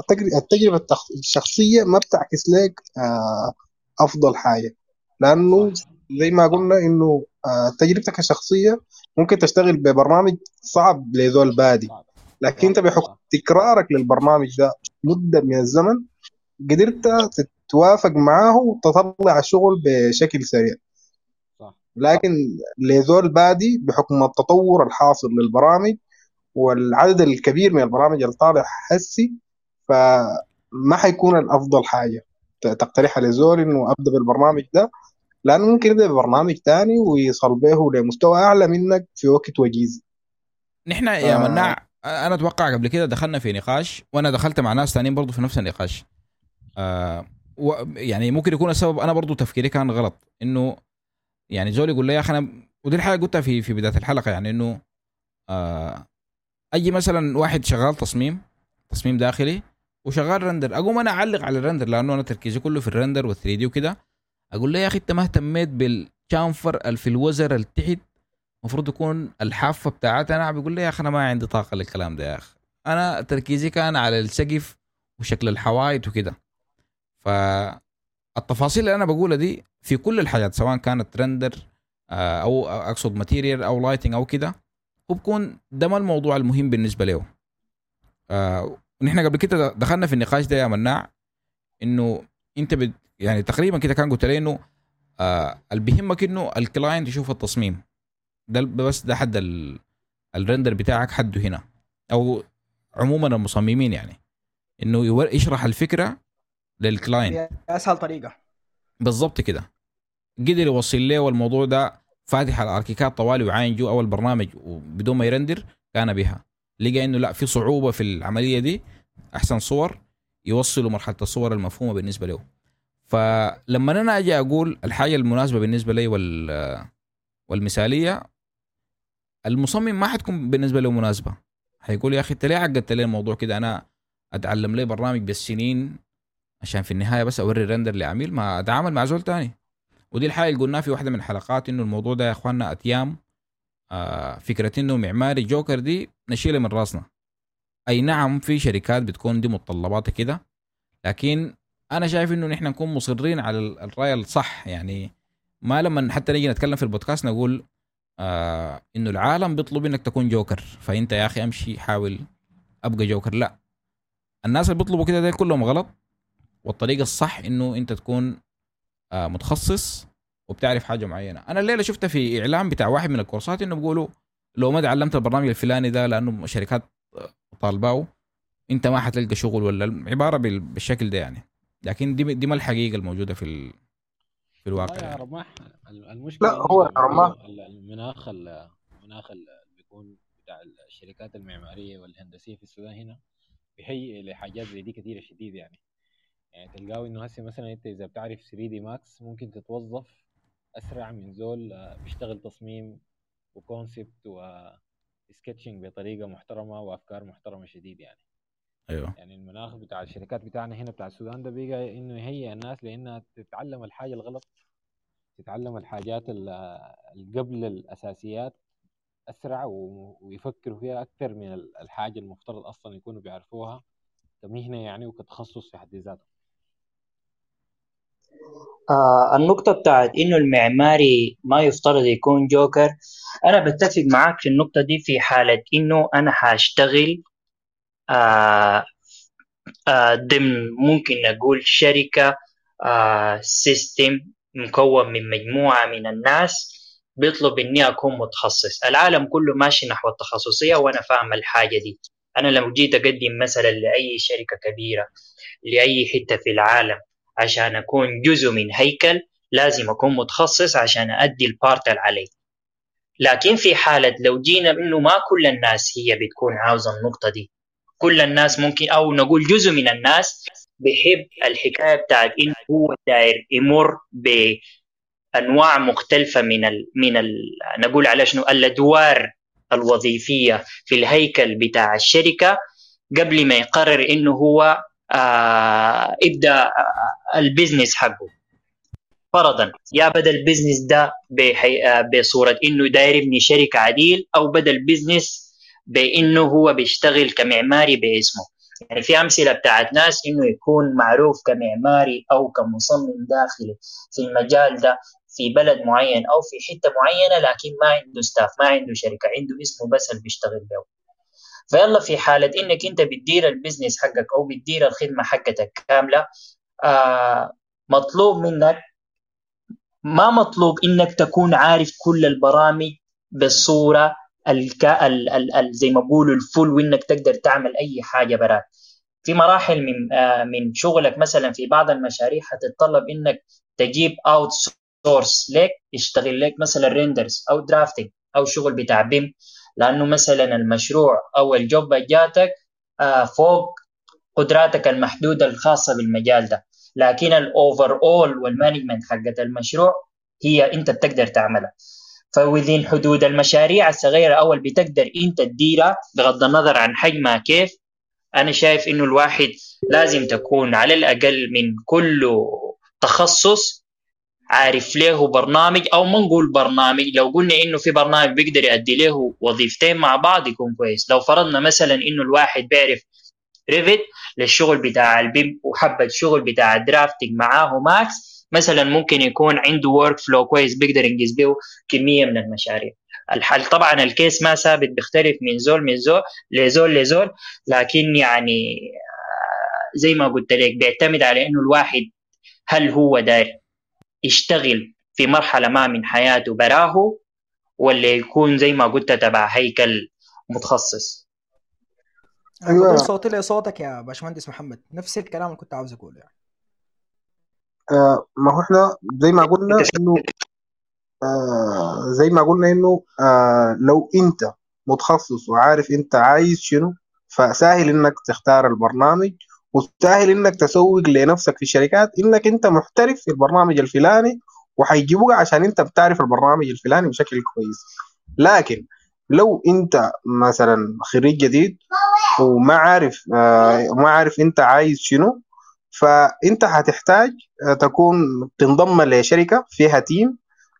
التجر- التجربة الشخصية ما بتعكس لك آه، أفضل حاجة. لأنه زي ما قلنا إنه آه، تجربتك الشخصية ممكن تشتغل ببرنامج صعب لذول بادي. لكن أنت بحكم تكرارك للبرنامج ده مدة من الزمن قدرت تتوافق معاه وتطلع الشغل بشكل سريع. لكن لذول بادي بحكم التطور الحاصل للبرامج والعدد الكبير من البرامج اللي طالع هسي فما حيكون الأفضل حاجة تقترحها لزول إنه أبدأ بالبرنامج ده. لأنه ممكن يبدأ ببرنامج تاني ويصل به لمستوى أعلى منك في وقت وجيز. نحن يا مناع أنا أتوقع قبل كده دخلنا في نقاش وأنا دخلت مع ناس ثانيين برضو في نفس النقاش. آه و يعني ممكن يكون السبب أنا برضو تفكيري كان غلط. إنه يعني زول يقول لي يا أخي أنا ودي الحاجة قلتها في في بداية الحلقة يعني إنه آه أجي مثلا واحد شغال تصميم تصميم داخلي وشغال render أقوم أنا أعلق على ال render لأنه أنا تركيزي كله في ال render وال 3D وكده. أقول له يا أخي أنت ما اهتميت بال chamfer في الوزر اللي تحت؟ المفروض يكون الحافة بتاعتنا بيقول لي يا أخي أنا ما عندي طاقة للكلام ده يا أخي. أنا تركيزي كان على السقف وشكل الحوايط وكده. فالتفاصيل اللي أنا بقولها دي في كل الحاجات سواء كانت render آه، أو أقصد material أو lighting أو كده هو بكون ده ما الموضوع المهم بالنسبة له آه ونحن قبل كده دخلنا في النقاش ده يا مناع إنه أنت بد يعني تقريبا كده كان قلت لي إنه آه اللي بيهمك إنه ال client يشوف التصميم. ده بس ده حد ال render بتاعك حده هنا أو عموما المصممين يعني. إنه يشرح الفكرة لل client أسهل طريقة. بالضبط كده. قدر يوصل له والموضوع ده فاتح الأركيكات طوالي وعاين جو أول برنامج وبدون ما يرندر كان بها. لقى إنه لا في صعوبة في العملية دي. أحسن صور يوصلوا مرحلة الصور المفهومة بالنسبة له. فلما أنا أجي أقول الحاجة المناسبة بالنسبة لي وال والمثالية المصمم ما حتكون بالنسبة له مناسبة. حيقول يا أخي أنت ليه عقدت لي الموضوع كده؟ أنا أتعلم لي برنامج بالسنين عشان في النهاية بس أوري رندر لعميل ما أتعامل مع زول تاني. ودي الحاجة اللي قلناها في واحدة من الحلقات إنه الموضوع ده يا إخواننا أتيام. آه فكرة إنه معماري جوكر دي نشيلها من راسنا. أي نعم في شركات بتكون دي متطلباتها كده لكن أنا شايف إنه نحن نكون مصرين على الرأي الصح. يعني ما لما حتى نيجي نتكلم في البودكاست نقول آه إنه العالم بيطلب إنك تكون جوكر. فأنت يا أخي أمشي حاول أبقى جوكر. لا الناس اللي بيطلبوا كده ده كلهم غلط. والطريقة الصح إنه أنت تكون آه متخصص وبتعرف حاجة معينة. أنا الليلة شفتها في اعلان بتاع واحد من الكورسات إنه بيقولوا لو ما تعلمت البرنامج الفلاني ده لأنه شركات طالباه أنت ما حتلقى شغل ولا عبارة بالشكل ده يعني. لكن دي دي ما الحقيقة الموجودة في في الواقع يا يعني. رماح المشكلة لا هو رماح. المناخ المناخ اللي بيكون بتاع الشركات المعمارية والهندسية في السودان هنا بيهيئ لحاجات زي دي كثيره شديد يعني. يعني تلقاو إنه هسه مثلا أنت إذا بتعرف 3D Max ممكن تتوظف أسرع من زول آه، بيشتغل تصميم و concept و sketching بطريقة محترمة وأفكار محترمة شديد يعني. أيوه. يعني المناخ بتاع الشركات بتاعنا هنا بتاع السودان ده بقى إنه يهيئ الناس لإنها تتعلم الحاجة الغلط تتعلم الحاجات اللي قبل الأساسيات أسرع ويفكروا فيها أكثر من الحاجة المفترض أصلا يكونوا بيعرفوها. كمهنه يعني وكتخصص في حد ذاته. آه النقطة بتاعت إنه المعماري ما يفترض يكون جوكر. أنا بتفق معاك في النقطة دي في حالة إنه أنا حأشتغل آه آه ضمن ممكن نقول شركة آه سيستم مكون من مجموعة من الناس بيطلب إني أكون متخصص. العالم كله ماشي نحو التخصصية وأنا فاهم الحاجة دي. أنا لو جيت أقدم مثلا لأي شركة كبيرة لأي حتة في العالم عشان أكون جزء من هيكل لازم أكون متخصص عشان أدي البارت اللي علي لكن في حالة لو جينا إنه ما كل الناس هي بتكون عاوزة النقطة دي. كل الناس ممكن أو نقول جزء من الناس بيحب الحكاية بتاعت إنه هو داير يمر بأنواع مختلفة من ال من ال نقول على شنو الأدوار الوظيفية في الهيكل بتاع الشركة قبل ما يقرر إنه هو إبدأ ال business حقه. فرضا يا بدأ ال business ده آه، بصورة إنه داير يبني شركة عديل أو بدأ ال business بإنه هو بيشتغل كمعماري باسمه. يعني في أمثلة بتاعت ناس إنه يكون معروف كمعماري أو كمصمم داخلي في المجال ده في بلد معين أو في حتة معينة لكن ما عنده staff ما عنده شركة عنده اسمه بس اللي بيشتغل به فيلا في حالة إنك أنت بتدير ال business حقك أو بتدير الخدمة حقتك كاملة آه مطلوب منك ما مطلوب إنك تكون عارف كل البرامج بالصورة الك... ال... ال... ال... زي ما بقولوا ال full وإنك تقدر تعمل أي حاجة برات في مراحل من آه من شغلك مثلا في بعض المشاريع حتتطلب إنك تجيب out resource لك يشتغل لك مثلا renders أو drafting أو شغل بتاع BIM. لأنه مثلا المشروع أو ال job جاتك آه، فوق قدراتك المحدودة الخاصة بالمجال ده. لكن ال overall وال management حقت المشروع هي أنت بتقدر تعملها. فوذين حدود المشاريع الصغيرة أول بتقدر أنت تديرها بغض النظر عن حجمها كيف. أنا شايف إنه الواحد لازم تكون على الأقل من كل تخصص عارف له برنامج أو ما نقول برنامج. لو قلنا إنه في برنامج بيقدر يؤدي له وظيفتين مع بعض يكون كويس. لو فرضنا مثلا إنه الواحد بيعرف Revit للشغل بتاع ال BIM وحب الشغل بتاع ال drafting معاه Max مثلا ممكن يكون عنده workflow كويس بيقدر ينجز به كمية من المشاريع. الحل طبعا الكيس ما ثابت بيختلف من زول من زول لزول لزول لكن يعني آه، زي ما قلت لك بيعتمد على إنه الواحد هل هو داير يشتغل في مرحلة ما من حياته براه ولا يكون زي ما قلت تبع هيكل متخصص أيوة. بضم صوتي لصوتك يا باشمهندس محمد نفس الكلام اللي كنت عاوز أقوله يعني. آه ما هو إحنا زي ما قلنا إنه آه زي ما قلنا إنه آه لو أنت متخصص وعارف أنت عايز شنو فسهل إنك تختار البرنامج وسهل إنك تسوق لنفسك في الشركات إنك أنت محترف في البرنامج الفلاني وحيجيبوك عشان أنت بتعرف البرنامج الفلاني بشكل كويس. لكن لو أنت مثلا خريج جديد وما عارف آه ما عارف أنت عايز شنو فأنت هتحتاج آه، تكون تنضم لشركة فيها تيم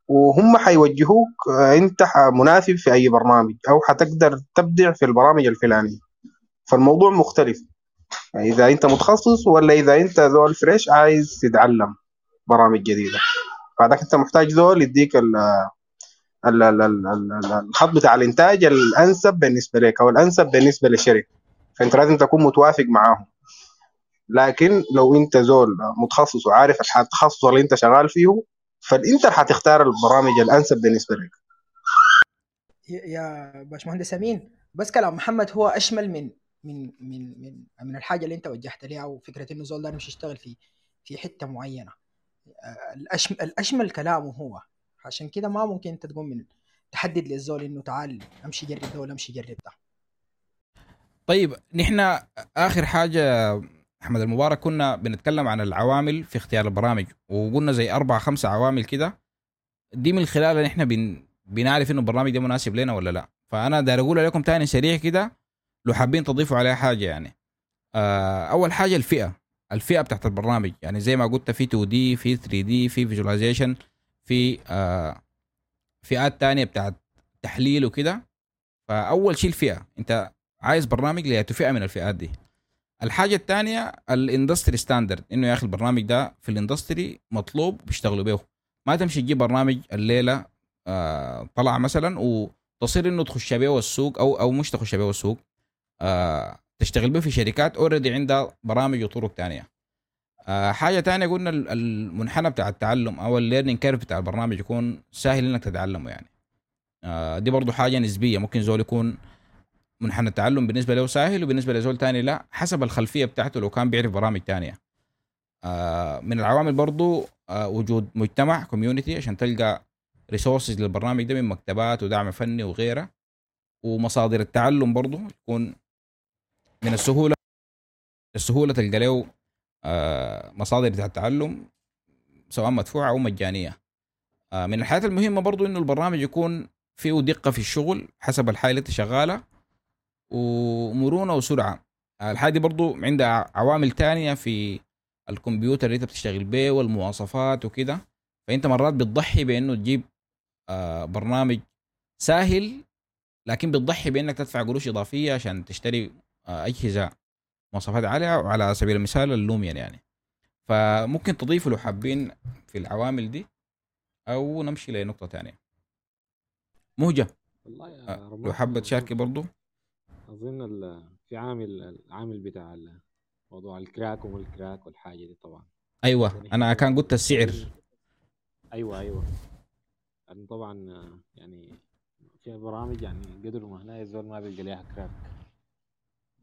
وهم حيوجهوك آه، أنت مناسب في أي برنامج أو حتقدر تبدع في البرامج الفلانية. فالموضوع مختلف. اذا أنت متخصص ولا إذا أنت ذول فريش عايز تتعلم برامج جديدة. فهذاك أنت محتاج ذول يديك ال ال- ال- ال- ال- الخط بتاع الإنتاج الأنسب بالنسبة لك أو الأنسب بالنسبة للشركه فأنت لازم تكون متوافق معاهم. لكن لو أنت زول متخصص وعارف التخصص اللي أنت شغال فيه فأنت حتختار البرامج الأنسب بالنسبة لك. يا باشمهندس أمين بس كلام محمد هو أشمل من من من من من الحاجة اللي انت وجهت ليها أو فكرة إنه زول ده مش يشتغل في في حتة معينة. آه، الأشم الأشمل كلامه هو. عشان كده ما ممكن أنت تقوم من تحدد للزول إنه تعال أمشي جرب ده ولا أمشي جرب ده. طيب نحن آخر حاجة أحمد المبارك كنا بنتكلم عن العوامل في اختيار البرامج وقلنا زي أربع خمسة عوامل كده. دي من خلالها نحن بن بنعرف إنه البرنامج ده مناسب لنا ولا لا. فأنا داير أقول لكم تاني سريع كده. لو حابين تضيفوا عليها حاجة يعني. آه أول حاجة الفئة. الفئة بتاعت البرنامج. يعني زي ما قلت في 2 دي في 3 دي في فيجواليزيشن في آه فئات تانية بتاعت تحليل وكده. فأول شيء الفئة. أنت عايز برنامج لأي فئة من الفئات دي. الحاجة الثانية ال industry standard إنه يا أخي البرنامج ده في ال industry مطلوب بيشتغلوا به. ما تمشي تجيب برنامج الليلة آه طلع مثلا وتصير إنه تخش به السوق أو أو مش تخش به السوق تشتغل به في شركات already عندها برامج وطرق تانية. آه حاجة تانية قلنا ال- المنحنى بتاع التعلم أو ال learning curve بتاع البرنامج يكون سهل إنك تتعلمه يعني. آه دي برضو حاجة نسبية ممكن زول يكون منحنى التعلم بالنسبة له سهل وبالنسبة لزول تاني لا حسب الخلفية بتاعته لو كان بيعرف برامج تانية. آه من العوامل برضو آه وجود مجتمع community عشان تلقى resources للبرنامج ده من مكتبات ودعم فني وغيره. ومصادر التعلم برضو يكون من السهولة السهوله تلقى له آه مصادر بتاع التعلم سواء مدفوعة أو مجانية. آه من الحاجات المهمة برضو إنه البرنامج يكون فيه دقة في الشغل حسب الحاجة اللي انت شغالها ومرونة وسرعة. الحاجة دي برضو عندها عوامل تانية في الكمبيوتر اللي انت بتشتغل به والمواصفات وكده. فأنت مرات بتضحي بإنه تجيب آه برنامج سهل لكن بتضحي بإنك تدفع قروش إضافية عشان تشتري آه اجهزه مواصفات عالية وعلى سبيل المثال اللوميان يعني. فممكن تضيفوا لو حابين في العوامل دي أو نمشي لنقطة تانية. مهجة. والله يا آه، لو حابة تشاركي برضو. أظن ال- في عامل العامل بتاع موضوع الكراك وما الكراك والحاجة دي طبعا. أيوه أنا كان قلت السعر. أيوه أيوه. يعني طبعا يعني في برامج يعني قدر ما هنا الزول ما بيلقى لها crack.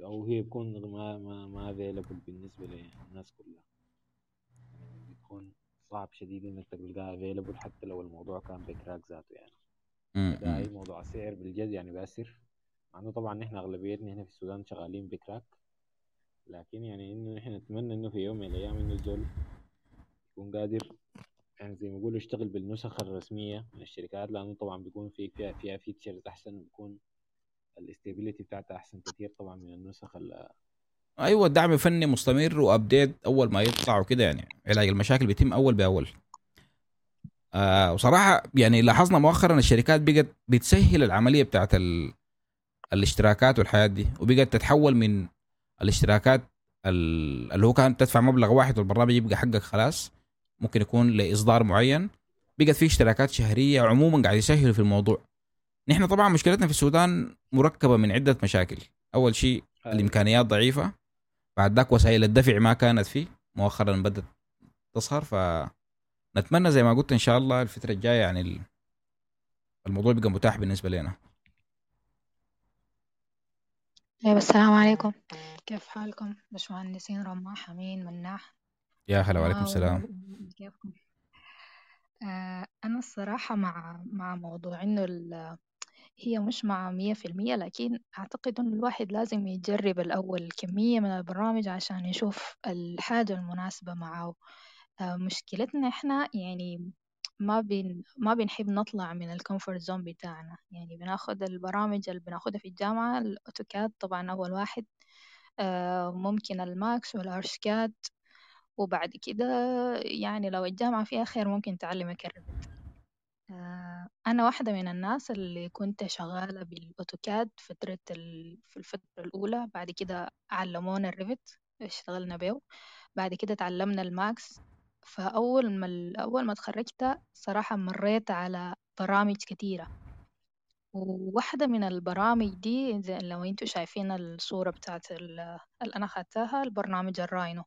أو هي بتكون ما ما ما available بالنسبة للناس كلها. يعني بتكون صعب شديد إنك تلقاها available حتى لو الموضوع كان ب crack ذاته يعني. ده أي موضوع السعر بالجد يعني بيأثر. مع إنه طبعا نحن أغلبيتنا هنا في السودان شغالين ب crack لكن يعني إنه نحن نتمنى إنه في يوم من الأيام إنه الزول يكون قادر يعني زي ما يقولوا يشتغل بالنسخ الرسمية من الشركات لأنه طبعا بيكون في فيها فيها features أحسن وبيكون ال stability بتاعتها أحسن كتير طبعا من النسخ ال- أيوه الدعم فني مستمر و update أول ما يطلع وكده يعني. علاج المشاكل بيتم أول بأول. آه وصراحة يعني لاحظنا مؤخرا الشركات بقت بتسهل العملية بتاعت ال... الاشتراكات والحياة دي وبقت تتحول من الاشتراكات ال- اللي هو كان تدفع مبلغ واحد والبرنامج يبقى حقك خلاص ممكن يكون لإصدار معين. بقت في اشتراكات شهرية عموما قاعد يسهلوا في الموضوع. نحن طبعا مشكلتنا في السودان مركبة من عدة مشاكل. أول شيء الإمكانيات ضعيفة. بعد ذاك وسائل الدفع ما كانت فيه. مؤخرا بدأت تظهر فنتمنى زي ما قلت إن شاء الله الفترة الجاية يعني ال- الموضوع بقى متاح بالنسبة لنا. أيوة السلام عليكم. كيف حالكم؟ باشمهندسين رماح أمين مناح. يا هلا وعليكم آه، السلام. كيفكم؟ آه، أنا الصراحة مع مع موضوع إنه ال- هي مش مع مية في المية لكن أعتقد إنه الواحد لازم يجرب الأول كمية من البرامج عشان يشوف الحاجة المناسبة معه. آه، مشكلتنا إحنا يعني ما بن ما بنحب نطلع من ال comfort zone بتاعنا. يعني بناخد البرامج اللي بناخدها في الجامعة ال AutoCAD طبعا أول واحد آه، ممكن ال Max وال ArchiCAD وبعد كده يعني لو الجامعة فيها خير ممكن تعلمك ال Revit آه، أنا واحدة من الناس اللي كنت شغالة بال AutoCAD فترة ال... في الفترة الأولى بعد كده علمونا ال Revit اشتغلنا بيه بعد كده تعلمنا ال Max. فأول ما ال- أول ما اتخرجت صراحة مريت على برامج كتيرة. وواحدة من البرامج دي لو أنتوا شايفين الصورة بتاعت ال- اللي أنا خدتها البرنامج ال Rhino.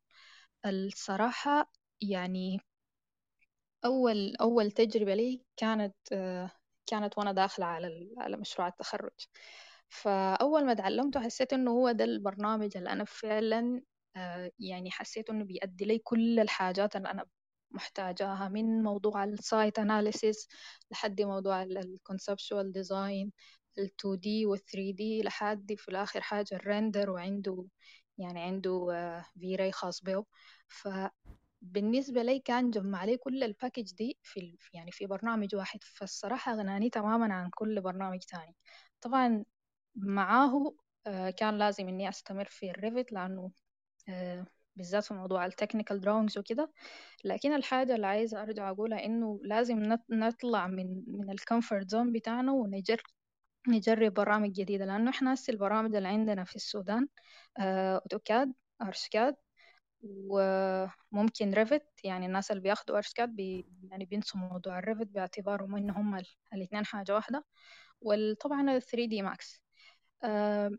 الصراحة يعني أول أول تجربة لي كانت آه، كانت وأنا داخلة على على مشروع التخرج. فأول ما تعلمته حسيت إنه هو ده البرنامج اللي أنا فعلا آه، يعني حسيت إنه بيأدي لي كل الحاجات اللي أنا محتاجاها من موضوع ال site analysis لحد موضوع ال conceptual design ال 2D وال 3D لحد في الآخر حاجة ال render وعنده يعني عنده V-Ray خاص به. فبالنسبة لي كان جمع لي كل ال package دي في يعني في برنامج واحد. فالصراحة أغناني تماما عن كل برنامج تاني. طبعا معاه آه، كان لازم إني أستمر في ال Revit لأنه آه، بالذات في موضوع ال technical drawings وكده. لكن الحاجة اللي عايزة أرجع أقولها إنه لازم نط- نطلع من من ال comfort zone بتاعنا ونجرب نجرب برامج جديدة. لأنه إحنا هسه البرامج اللي عندنا في السودان آه، AutoCAD ArchiCAD وممكن Revit يعني الناس اللي بياخدوا ArchiCAD بي يعني بينسوا موضوع ال Revit باعتبارهم إن هم ال- الاتنين حاجة واحدة. وطبعا ال 3D Max. آه،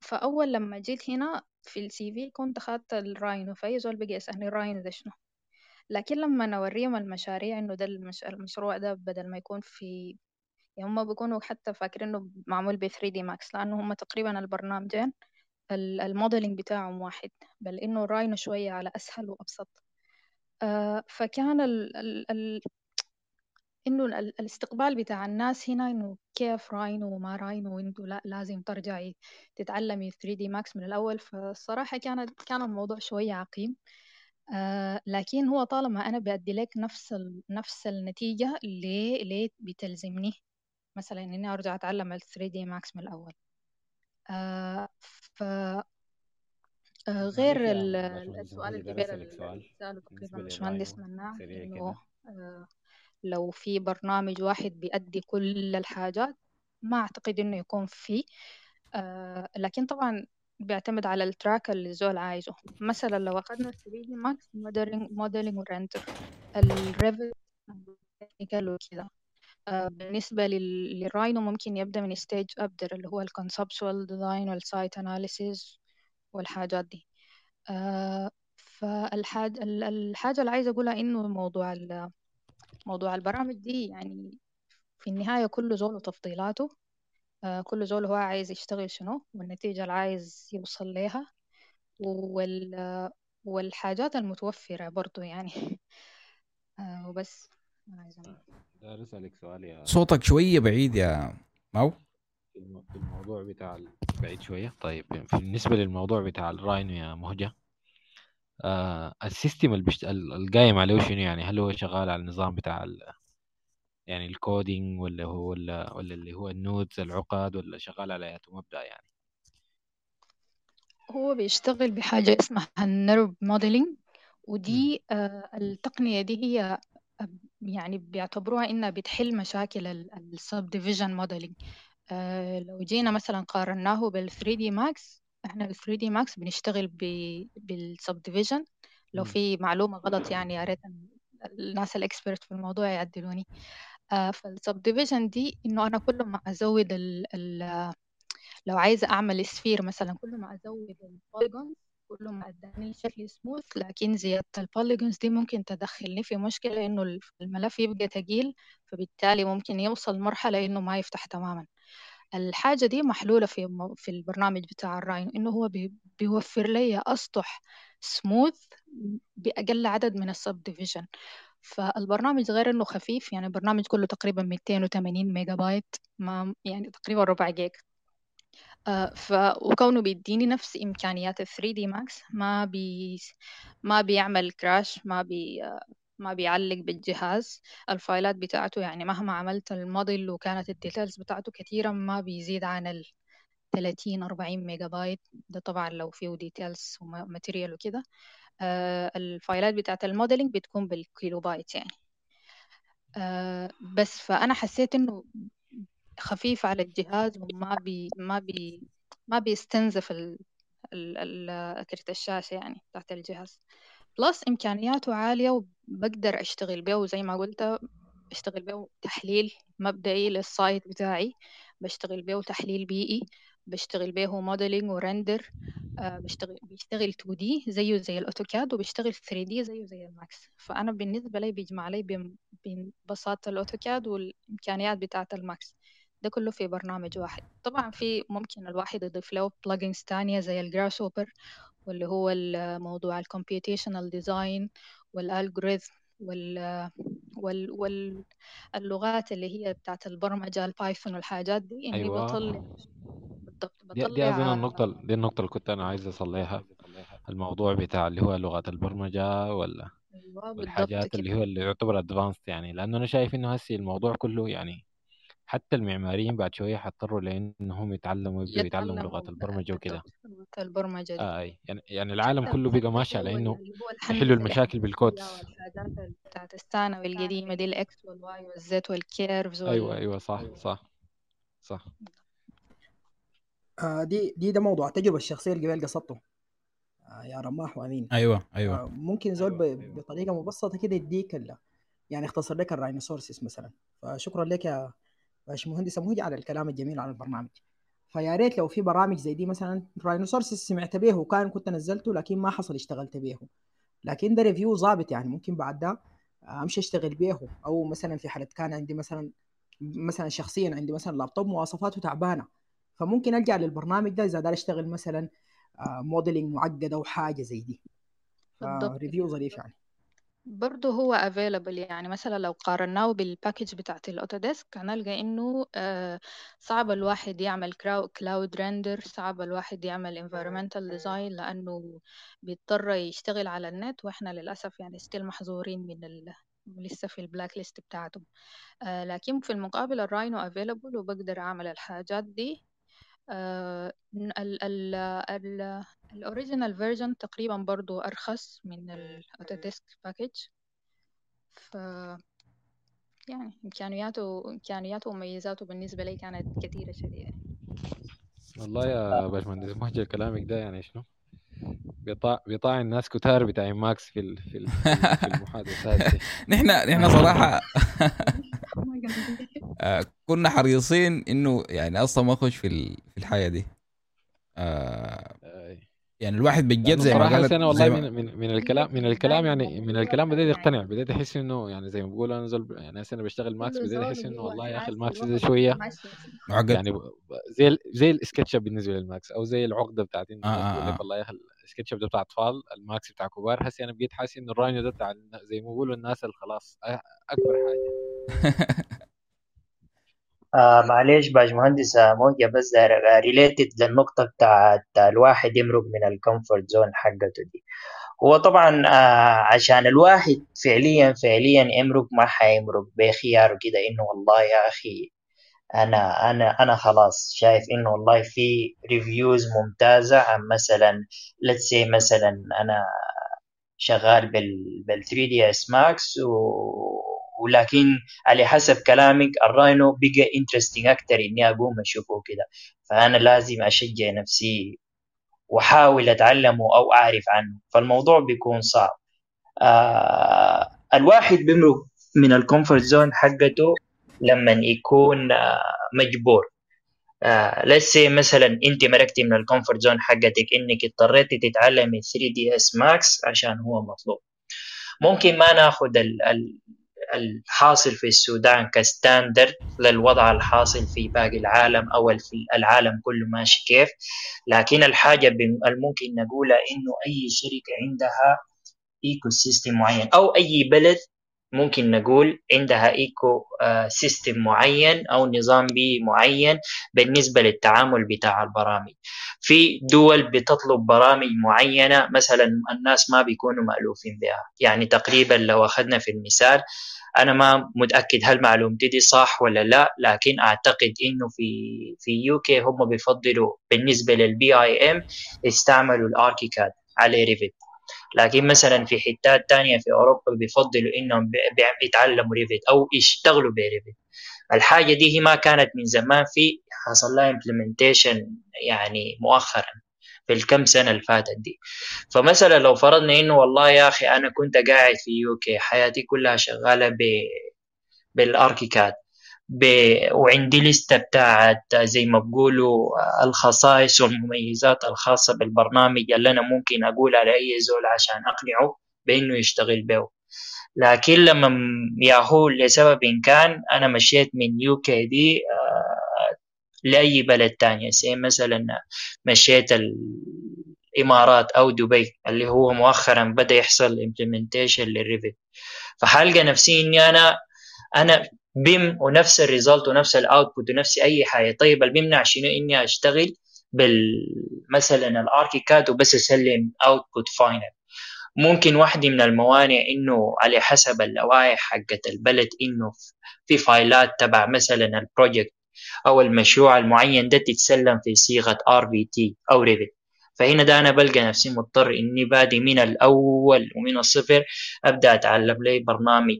فأول لما جيت هنا في ال CV كنت أخدت ال Rhino فأي زول بقى يسألني ال Rhino ده شنو؟ لكن لما نوريهم المشاريع إنه ده المش... المشروع ده بدل ما يكون في يعني هم بيكونوا حتى فاكرين إنه معمول ب 3D Max لأنه هم تقريبا البرنامجين. ال- ال modeling بتاعهم واحد بل إنه Rhino شوية على أسهل وأبسط. آه فكان ال... ال... ال... ال- الاستقبال بتاع الناس هنا إنه كيف Rhino وما Rhino وإنتوا لا لازم ترجعي تتعلمي 3D Max من الأول. فالصراحة كانت كان الموضوع شوية عقيم. آه لكن هو طالما أنا بأدي لك نفس ال... نفس النتيجة ليه ليه بتلزمني مثلا إني أرجع أتعلم ال 3 دي ماكس من الأول؟ آه ف آه، غير السؤال اللي سأله تقريبا باشمهندس مناع إنه آه، لو في برنامج واحد بيأدي كل الحاجات ما أعتقد إنه يكون فيه. آه، لكن طبعا بيعتمد على ال track اللي الزول عايزه. مثلا لو أخدنا 3D Max modeling modeling و render ال Revit technical وكده. آه، بالنسبة لل- لل Rhino ممكن يبدأ من stage أبدر اللي هو ال conceptual design وال site analysis والحاجات دي. آه، فالحاجة الحاجة اللي عايزة أقولها إنه موضوع موضوع البرامج دي يعني في النهاية كل زول وتفضيلاته. آه، كل زول هو عايز يشتغل شنو والنتيجة اللي عايز يوصل ليها وال والحاجات المتوفرة برضو يعني. آه وبس. داير اسالك سؤال يا صوتك شوية بعيد يا في الموضوع بتاع بعيد شوية. طيب بالنسبة للموضوع بتاع ال Rhino يا مهجة آه ال system اللي بشت... ال- القايم عليه شنو يعني؟ هل هو شغال على النظام بتاع ال... يعني ال coding ولا هو ولا, ولا اللي هو ال nodes العقد ولا شغال على اياته مبدأ يعني؟ هو بيشتغل بحاجة اسمها ال NURBS modeling ودي آه التقنية دي هي يعني بيعتبروها إنها بتحل مشاكل ال subdivision modeling لو جينا مثلا قارناه بال 3D Max إحنا ال 3D Max بنشتغل بال subdivision لو. في معلومة غلط يعني يا ريت الناس ال expert في الموضوع يعدلوني. آه فال subdivision دي إنه أنا كل ما أزود ال لو عايزة أعمل sphere مثلا كل ما أزود ال polygons كل ما أداني شكل سموث لكن زيادة ال polygons دي ممكن تدخلني في مشكلة إنه الملف يبقى تقيل فبالتالي ممكن يوصل مرحلة إنه ما يفتح تماما. الحاجة دي محلولة في في البرنامج بتاع ال Rhino إنه هو بي- بيوفر لي أسطح سموث بأقل عدد من ال subdivision فالبرنامج غير إنه خفيف يعني البرنامج كله تقريبا 280 ميجا بايت ما يعني تقريبا ربع جيج ف وكونه بيديني نفس إمكانيات ال 3D Max ما بي ما بيعمل crash ما بي ما بيعلق بالجهاز الفايلات بتاعته. يعني مهما عملت الموديل وكانت ال details بتاعته كثيرة ما بيزيد عن ال 30 40 ميجا بايت ده طبعا لو فيه details و material وكده. آه، الفايلات بتاعت ال modeling بتكون بالكيلو بايت يعني. آه، بس فأنا حسيت إنه خفيف على الجهاز وما بي ما بي ما بيستنزف ال ال كرت الشاشة يعني بتاعت الجهاز. plus إمكانياته عالية وبقدر أشتغل به وزي ما قلت بشتغل به تحليل مبدئي لل site بتاعي. بشتغل به تحليل بيئي بشتغل به modeling و render آه، بشتغل بيشتغل 2D زيه زي ال AutoCAD وبيشتغل 3D زيه زي ال Max. فأنا بالنسبة لي بيجمع لي بين بساطة ال AutoCAD والإمكانيات بتاعة ال Max. ده كله في برنامج واحد. طبعا في ممكن الواحد يضيف له plugins تانية زي ال Grasshopper واللي هو الموضوع ال computational design وال algorithm وال وال وال اللغات اللي هي بتاعت البرمجة ال Python والحاجات دي. إني أيوه. بطلع بالضبط دي, دي بطلع النقطة دي النقطة اللي كنت أنا عايز أصليها. الموضوع بتاع اللي هو لغات البرمجة ولا أيوة والحاجات اللي هو اللي يعتبر advanced يعني. لأنه أنا شايف إنه هسي الموضوع كله يعني حتى المعماريين بعد شوية حيضطروا لأنهم يتعلموا يبدوا يتعلموا يتعلموا لغات البرمجة وكده. البرمجة دي. آه أي يعني يعني العالم كله بقى ماشي على انه يحلوا المشاكل الحاجات بتاعت الثانوي القديمة دي الإكس والواي والزد والكيرفز أيوه وال أيوه صح صح صح. آه دي دي ده موضوع التجربة الشخصية اللي قبل قصدته آه يا رماح وأمين. أيوه أيوه. آه ممكن زول ب- بطريقة مبسطة كده يديك يعني يختصر لك ال Rhinoceros مثلا. فشكرا لك يا باشمهندس مهدي على الكلام الجميل عن البرنامج. فيا ريت لو في برامج زي دي مثلا Rhinoceros سمعت به وكان كنت نزلته لكن ما حصل اشتغلت به لكن ده review ظابط يعني ممكن بعد ده امشي اشتغل به أو مثلا في حالة كان عندي مثلا مثلا شخصيا عندي مثلا لابتوب مواصفاته تعبانة. فممكن ألجأ للبرنامج ده إذا دار اشتغل مثلا modeling معقد أو حاجة زي دي. ف review ظريف يعني. برضه هو available يعني مثلا لو قارناه بال package بتاعت ال Autodesk هنلقى إنه آه، صعب الواحد يعمل cloud render صعب الواحد يعمل environmental design لأنه بيضطر يشتغل على النت وإحنا للأسف يعني still محظورين من ال... لسه في ال blacklist بتاعته. آه، لكن في المقابل ال Rhino available وبقدر أعمل الحاجات دي ال ال ال original version تقريبا برضو أرخص من ال Autodesk package ف يعني إمكانياته إمكانياته ومميزاته بالنسبة لي كانت كثيرة شديدة. والله يا باشمهندس مهجر كلامك ده يعني شنو؟ بيطاع بيطاع الناس كتار بتاع ماكس في ال- في ال- في في المحادثات دي. نحن نحن صراحة آه، كنا حريصين إنه يعني أصلا ما اخش في ال- في الحاجة دي. آه،. يعني الواحد بجد زي ما قالت أنا والله من من من الكلام من الكلام يعني من الكلام بديت أقتنع بديت أحس إنه يعني زي ما بقول أنا زول يعني أنا بشتغل Max بديت أحس إنه والله يا أخي ال Max ده شوية. معقد يعني زي زي السكتش بالنسبة لل Max أو زي العقدة بتاعت إنه آه آه آه. والله يا أخي السكتش ده بتاع أطفال ال Max بتاع كبار. هسي أنا بقيت حاسس إنه ال Rhino ده بتاع زي ما بيقولوا الناس اللي خلاص أكبر حاجة. آه معلش باشمهندس آه، موجة بس related للنقطة بتاعت الواحد يمرق من ال comfort zone حقته دي. هو طبعا آه عشان الواحد فعليا فعليا يمرق ما حيمرق بخياره كده إنه والله يا أخي أنا أنا أنا خلاص شايف إنه والله في reviews ممتازة. عن مثلا let's say مثلا أنا شغال بال بال 3ds Max ولكن على حسب كلامك ال Rhino بقى interesting أكتر إني أقوم أشوفه كده. فأنا لازم أشجع نفسي وأحاول أتعلمه أو أعرف عنه. فالموضوع بيكون صعب. آه الواحد بيمرق من ال comfort zone حقته لما يكون آه مجبور. آه say مثلا أنت مرقتي من ال comfort zone حقتك إنك اضطريتي تتعلمي 3DS Max عشان هو مطلوب. ممكن ما ناخذ ال ال الحاصل في السودان ك standard للوضع الحاصل في باقي العالم أو في العالم كله ماشي كيف. لكن الحاجة الممكن نقولها إنه أي شركة عندها ecosystem معين أو أي بلد ممكن نقول عندها eco آه، system معين أو نظام بيئي معين بالنسبة للتعامل بتاع البرامج. في دول بتطلب برامج معينة مثلا الناس ما بيكونوا مألوفين بها. يعني تقريبا لو أخذنا في المثال أنا ما متأكد هل معلومتي دي صح ولا لا لكن أعتقد إنه في في UK هم بيفضلوا بالنسبة لل BIM يستعملوا ال ArchiCAD على Revit لكن مثلا في حتات تانية في أوروبا بيفضلوا إنهم بي- بي- يتعلموا Revit أو يشتغلوا ب Revit الحاجة دي ما كانت من زمان في حصل لها implementation يعني مؤخرا. في الكم سنة اللي فاتت دي. فمثلا لو فرضنا إنه والله يا أخي أنا كنت قاعد في UK حياتي كلها شغالة ب بالأركيكاد ب... وعندي لستة بتاعت زي ما بقولوا الخصائص والمميزات الخاصة بالبرنامج اللي أنا ممكن أقول على أي زول عشان أقنعه بإنه يشتغل به. لكن لما ياهو لسبب إن كان أنا مشيت من يوكي دي آه، لأي بلد تانية زي مثلا مشيت الإمارات أو دبي اللي هو مؤخرا بدأ يحصل implementation للريفت فحلقى نفسي إني أنا أنا BIM ونفس ال result ونفس ال output ونفس أي حاجة. طيب اللي بيمنع شنو؟ إني أشتغل بال مثلا ال ArchiCAD وبس أسلم output final ممكن واحدة من الموانع إنه على حسب اللوائح حقت البلد إنه في فايلات تبع مثلا ال project أو المشروع المعين ده تتسلم في صيغة RVT أو Revit فهنا ده أنا بلقى نفسي مضطر إني بادي من الأول ومن الصفر أبدأ أتعلم لي برنامج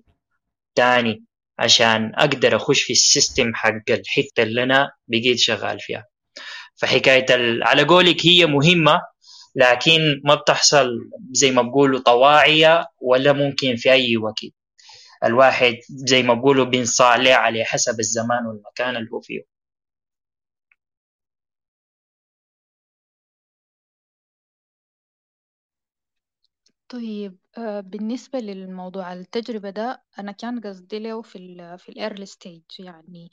تاني عشان أقدر أخش في السيستم حق الحتة اللي أنا بقيت شغال فيها. فحكاية على قولك هي مهمة لكن ما بتحصل زي ما بقولوا طواعية ولا ممكن في أي وقت. الواحد زي ما بقولوا بينصاع له على حسب الزمان والمكان اللي هو فيه. طيب آه، بالنسبة للموضوع التجربة ده أنا كان قصدي له في ال في ال early stage يعني.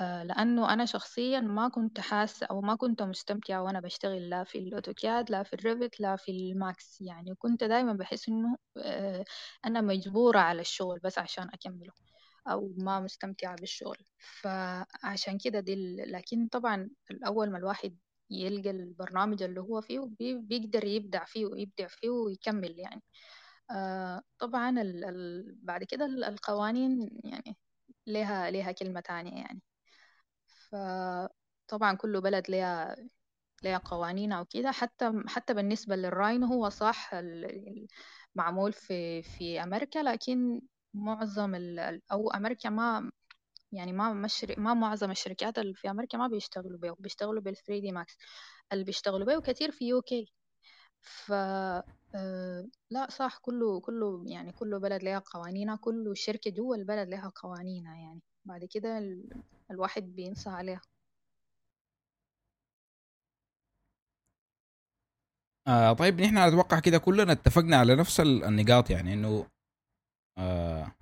لأنه أنا شخصيا ما كنت حاسة أو ما كنت مستمتعة وأنا بشتغل لا في ال AutoCAD لا في ال Revit لا في ال Max. يعني كنت دايما بحس إنه آه، أنا مجبورة على الشغل بس عشان أكمله أو ما مستمتعة بالشغل. فعشان كده دي لكن طبعا الأول ما الواحد يلقى البرنامج اللي هو فيه بي- بيقدر يبدع فيه ويبدع فيه ويكمل يعني. آه طبعا بعد كده ال- القوانين يعني لها لها كلمة تانية يعني. فطبعا كل بلد لها لها قوانين أو كده. حتى حتى بالنسبة للراين هو صح معمول في في أمريكا لكن معظم أو أمريكا ما يعني ما مشر... ما معظم الشركات اللي في أمريكا ما بيشتغلوا بيه بيشتغلوا بال 3D Max. اللي بيشتغلوا بيه كتير في UK. ف آه، لا صح كله كله يعني كل بلد لها قوانينها كل شركة جوا البلد لها قوانينها يعني. بعد كده ال... الواحد بيمشي عليها. آه طيب نحن أتوقع كده كلنا اتفقنا على نفس ال- النقاط يعني إنه آه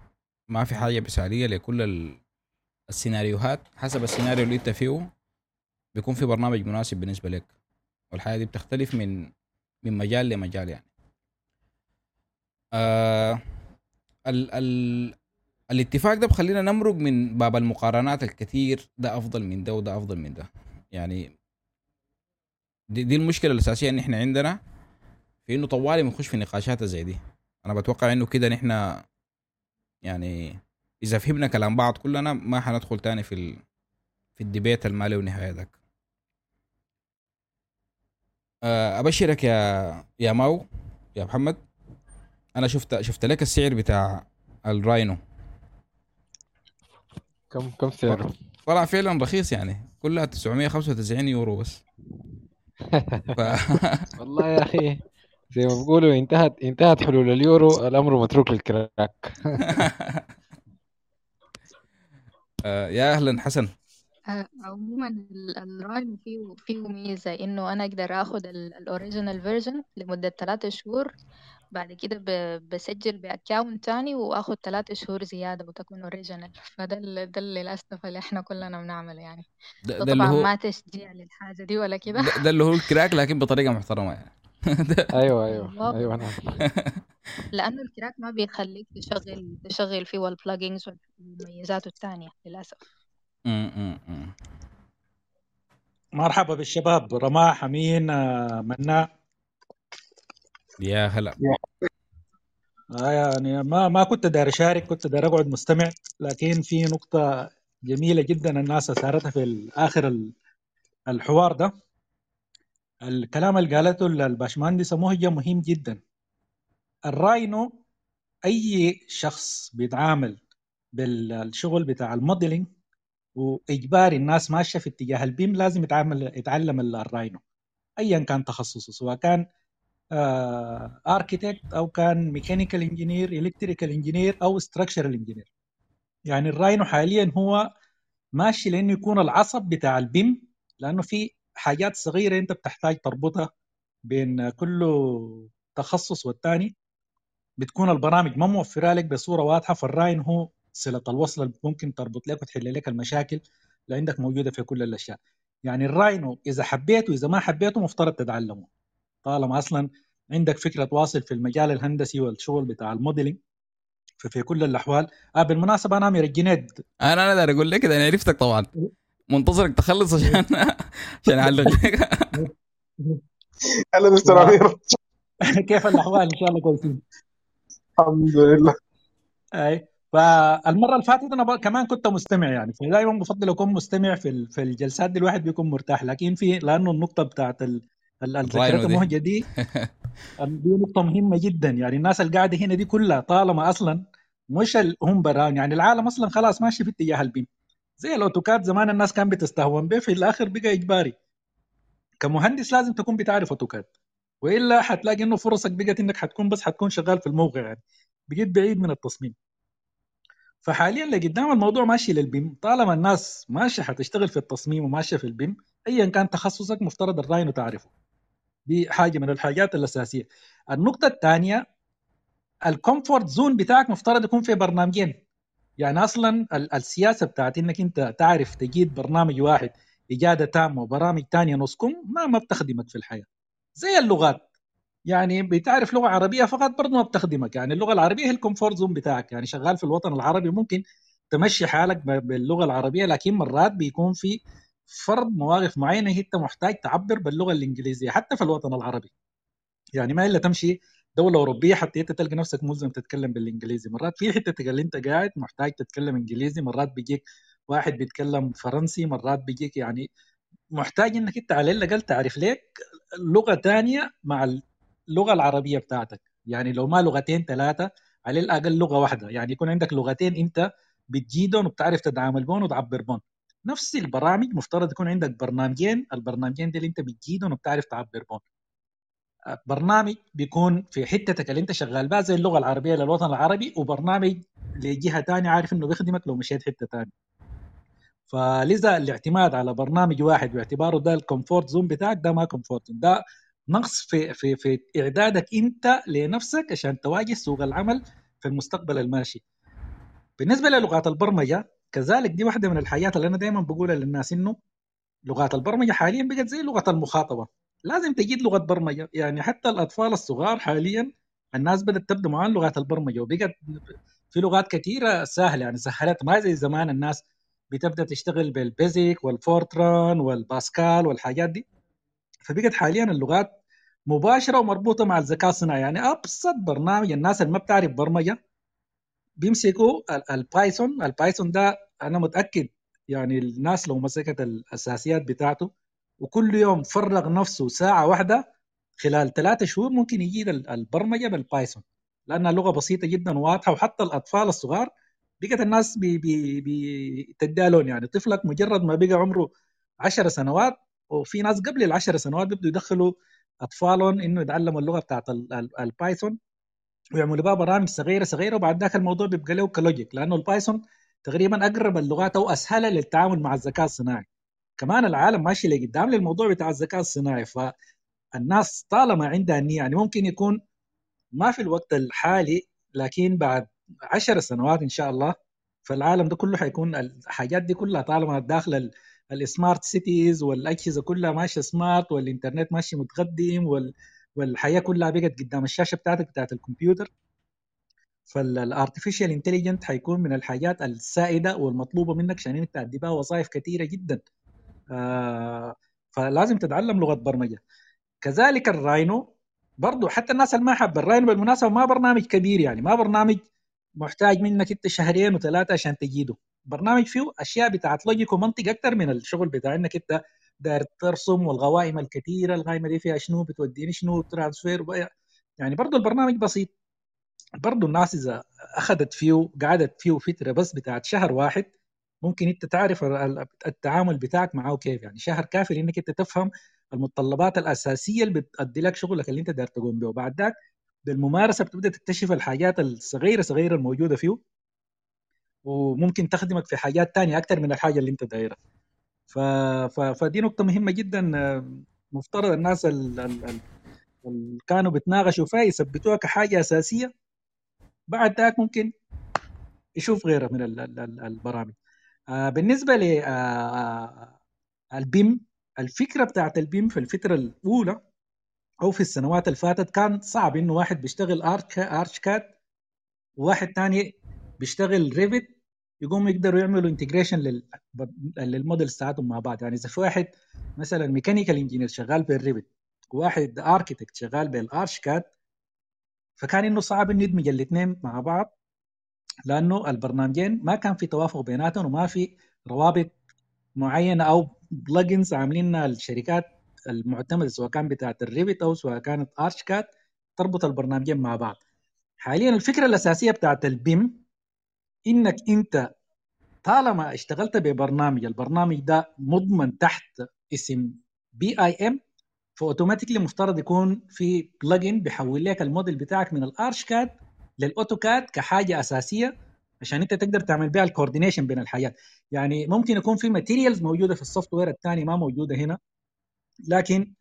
ما في حاجة مثالية لكل ال- السيناريوهات حسب السيناريو اللي أنت فيه بيكون في برنامج مناسب بالنسبة لك. والحاجة دي بتختلف من من مجال لمجال يعني. آه ال ال الاتفاق ده بخلينا نمرق من باب المقارنات الكثير ده أفضل من ده وده أفضل من ده. يعني دي, دي المشكلة الأساسية إن إحنا عندنا في إنه طوالي بنخش في نقاشات زي دي. أنا بتوقع إنه كده نحن يعني إذا فهمنا كلام بعض كلنا ما حندخل تاني في ال... في الديبيت المالي ونهاية ذاك. آه، أبشرك يا يا ماو يا محمد. أنا شفت شفت لك السعر بتاع الراينو كم كم سعره؟ طلع فعلا رخيص يعني. كلها 995 يورو بس. ف... والله يا أخي زي ما بيقولوا انتهت انتهت حلول اليورو الأمر متروك لل crack. آه، يا أهلا حسن. آه، عموما ال- ال Rhino فيه فيه ميزة إنه أنا أقدر أخد ال original version لمدة ثلاثة شهور بعد كده ب- بسجل ب account تاني وآخد ثلاثة شهور زيادة وتكون original فده ال- ده اللي للأسف اللي إحنا كلنا بنعمله يعني. ده, ده اللي طبعا هو ما تشجيع للحاجة دي ولا كده. ده, ده اللي هو الكراك لكن بطريقة محترمة يعني. ده- أيوه أيوه بالظبط. أيوه نعم لأنه الكراك ما بيخليك تشغل تشغل فيه البلجينز ومميزاته التانية للأسف. مرحبا بالشباب رماح أمين آه، مناع يا هلا. آه، يعني ما ما كنت داير أشارك كنت داير أقعد مستمع لكن في نقطة جميلة جدا الناس اثارتها في آخر ال- الحوار ده. الكلام اللي قالته الباشمهندس مهجة مهم جدا. ال Rhino أي شخص بيتعامل بالشغل بتاع ال modeling واجباري الناس ماشية في اتجاه ال BIM لازم يتعامل يتعلم ال Rhino ايا كان تخصصه سواء كان architect أو كان mechanical engineer electrical engineer أو structural engineer يعني ال Rhino حاليا هو ماشي لأنه يكون العصب بتاع ال BIM لأنه في حاجات صغيرة أنت بتحتاج تربطها بين كل تخصص والتاني. بتكون البرامج ما موفرة لك بصورة واضحة فال Rhino هو صلة الوصل اللي ممكن تربط لك وتحل لك المشاكل اللي عندك موجودة في كل الأشياء. يعني ال Rhino إذا حبيته اذا ما حبيته مفترض تتعلمه. طالما أصلا عندك فكرة واصل في المجال الهندسي والشغل بتاع ال modeling ففي كل الأحوال. آه بالمناسبة أنا أمير الجنيد. أنا أنا أقول لك كده أنا عرفتك طبعا. منتظرك تخلص عشان عشان أعلق لك. هلا مستر أمير. كيف الأحوال؟ إن شاء الله كويسين. الحمد لله. أي. فالمرة اللي فاتت أنا كمان كنت مستمع يعني. فدائما بفضل اكون مستمع في في الجلسات دي الواحد بيكون مرتاح. لكن في لأنه النقطة بتاعت الذكريات المهجه دي. دي نقطة مهمة جدا. يعني الناس اللي قاعدة هنا دي كلها طالما أصلا مش هم بران. يعني العالم أصلا خلاص ماشي في اتجاه ال BIM زي ال AutoCAD زمان الناس كان بتستهون به في الآخر بقى إجباري. كمهندس لازم تكون بتعرف AutoCAD. وإلا حتلاقي إنه فرصك بقت إنك حتكون بس حتكون شغال في الموقع. يعني بقيت بعيد من التصميم. فحاليا لقدام الموضوع ماشي لل BIM طالما الناس ماشيه حتشتغل في التصميم وماشية في ال BIM ايا كان تخصصك مفترض ال Rhino تعرفه. دي حاجة من الحاجات الأساسية. النقطة الثانية ال comfort zone بتاعك مفترض يكون في برنامجين. يعني أصلا ال- السياسة بتاعت إنك أنت تعرف تجيد برنامج واحد إجادة تامة وبرامج ثانية نص كم ما ما بتخدمك في الحياة. زي اللغات. يعني بتعرف لغة عربية فقط برضه ما بتخدمك. يعني اللغة العربية هي ال comfort zone بتاعك. يعني شغال في الوطن العربي ممكن تمشي حالك باللغة العربية لكن مرات بيكون في فرض مواقف معينة انت محتاج تعبر باللغة الإنجليزية حتى في الوطن العربي. يعني ما إلا تمشي دولة أوروبية حتى انت تلقى نفسك ملزم تتكلم بالإنجليزي. مرات في حتتك اللي أنت قاعد محتاج تتكلم إنجليزي مرات بيجيك واحد بيتكلم فرنسي مرات بيجيك يعني محتاج إنك أنت على الأقل تعرف لك لغة ثانية مع اللغة العربية بتاعتك. يعني لو ما لغتين ثلاثة على الأقل لغة واحدة. يعني يكون عندك لغتين أنت بتجيدهم وبتعرف تتعامل بهم وتعبر بهم. نفس البرامج مفترض يكون عندك برنامجين البرنامجين دي اللي انت بتجيدهم وبتعرف تعبر بهم. برنامج بيكون في حتتك اللي انت شغال بها زي اللغة العربية للوطن العربي وبرنامج لجهة ثانية عارف انه بيخدمك لو مشيت حتة ثانية فلذا الاعتماد على برنامج واحد باعتباره ده ال comfort zone بتاعك ده ما comfort ده نقص في في في إعدادك انت لنفسك عشان تواجه سوق العمل في المستقبل الماشي. بالنسبة للغات البرمجة كذلك دي واحدة من الحاجات اللي أنا دائما بقولها للناس إنه لغات البرمجة حاليا بقت زي لغة المخاطبة. لازم تجد لغة برمجة. يعني حتى الأطفال الصغار حاليا الناس بدأت تبدا معاهم لغات البرمجة وبقت في لغات كثيرة سهلة. يعني سهلت ما زي زمان الناس بتبدأ تشتغل بالبيزك والفورتران والباسكال والحاجات دي. فبقت حاليا اللغات مباشرة ومربوطة مع الذكاء الصناعي. يعني أبسط برنامج الناس اللي ما بتعرف برمجة بيمسكوا ال Python ال Python ده أنا متأكد يعني الناس لو مسكت الأساسيات بتاعته وكل يوم فرغ نفسه ساعة واحدة خلال ثلاثة شهور ممكن يجيد البرمجة بال Python لأنها لغة بسيطة جدا وواضحة وحتى الأطفال الصغار بقت الناس بي بي بي لون يعني. طفلك مجرد ما بقى عمره 10 سنوات وفي ناس قبل العشر سنوات بيبدوا يدخلوا أطفالهم إنه يتعلموا اللغة بتاعت ال Python ويعملوا بها برامج صغيرة صغيرة وبعد ذاك الموضوع بيبقى له ك logic لأنه ال Python تقريبا أقرب اللغات أو اسهلها للتعامل مع الذكاء الصناعي. كمان العالم ماشي لقدام للموضوع بتاع الذكاء الصناعي فالناس طالما عندها نيه يعني ممكن يكون ما في الوقت الحالي لكن بعد عشر سنوات إن شاء الله فالعالم ده كله حيكون الحاجات دي كلها طالما داخله ال smart cities والأجهزة كلها ماشية smart والإنترنت ماشي متقدم والحياة كلها بقت قدام الشاشة بتاعتك بتاعت الكمبيوتر. فال artificial intelligent حيكون من الحاجات السائدة والمطلوبة منك عشان انك تأدي بها وظائف كثيره جدا. آه فلازم تتعلم لغة برمجة. كذلك ال Rhino برضه حتى الناس اللي ما حابه ال Rhino بالمناسبة ما برنامج كبير يعني ما برنامج محتاج منك انت شهرين وثلاثة عشان تجيده. برنامج فيه أشياء بتاعت logic ومنطق أكثر من الشغل بتاع إنك انت داير ترسم والقوائم الكثيرة القائمه دي فيها شنو؟ بتوديني شنو؟ transfer يعني برضه البرنامج بسيط. برضه الناس إذا أخذت فيه قعدت فيه فترة بس بتاعت شهر واحد ممكن أنت تعرف التعامل بتاعك معه كيف. يعني شهر كافي انك أنت تفهم المتطلبات الأساسية اللي بتؤدي لك شغلك اللي أنت داير تقوم به وبعد ذاك بالممارسة بتبدأ تكتشف الحاجات الصغيرة صغيرة الموجودة فيه وممكن تخدمك في حاجات تانية أكثر من الحاجة اللي أنت دايرها. ف... ف... فدي نقطة مهمة جدا مفترض الناس اللي كانوا بيتناقشوا فيها يثبتوها كحاجة أساسية. بعد ذاك ممكن يشوف غيرها من البرامج. آه، بالنسبة ل آه، آه، الفكرة بتاعت ال BIM في الفترة الأولى أو في السنوات اللي فاتت كان صعب إنه واحد بيشتغل ArchiCAD وواحد ثاني بيشتغل Revit يقوموا يقدروا يعملوا integration لل model بتاعتهم مع بعض. يعني إذا في واحد مثلا mechanical engineer شغال بال Revit وواحد architect شغال بال ArchiCAD فكان إنه صعب إنه يدمج الاثنين مع بعض لأنه البرنامجين ما كان في توافق بيناتهم وما في روابط معينة أو plugins عاملينها الشركات المعتمدة سواء كان بتاعت ال Revit أو سواء كانت ArchiCAD تربط البرنامجين مع بعض. حاليا الفكرة الأساسية بتاعت ال BIM إنك أنت طالما اشتغلت ببرنامج البرنامج ده مضمن تحت اسم BIM ف automatically مفترض يكون في plugin بيحول لك الموديل بتاعك من ال ArchiCAD لل AutoCAD كحاجة أساسية عشان أنت تقدر تعمل بها ال coordination بين الحاجات. يعني ممكن يكون في materials موجودة في ال software الثاني ما موجودة هنا لكن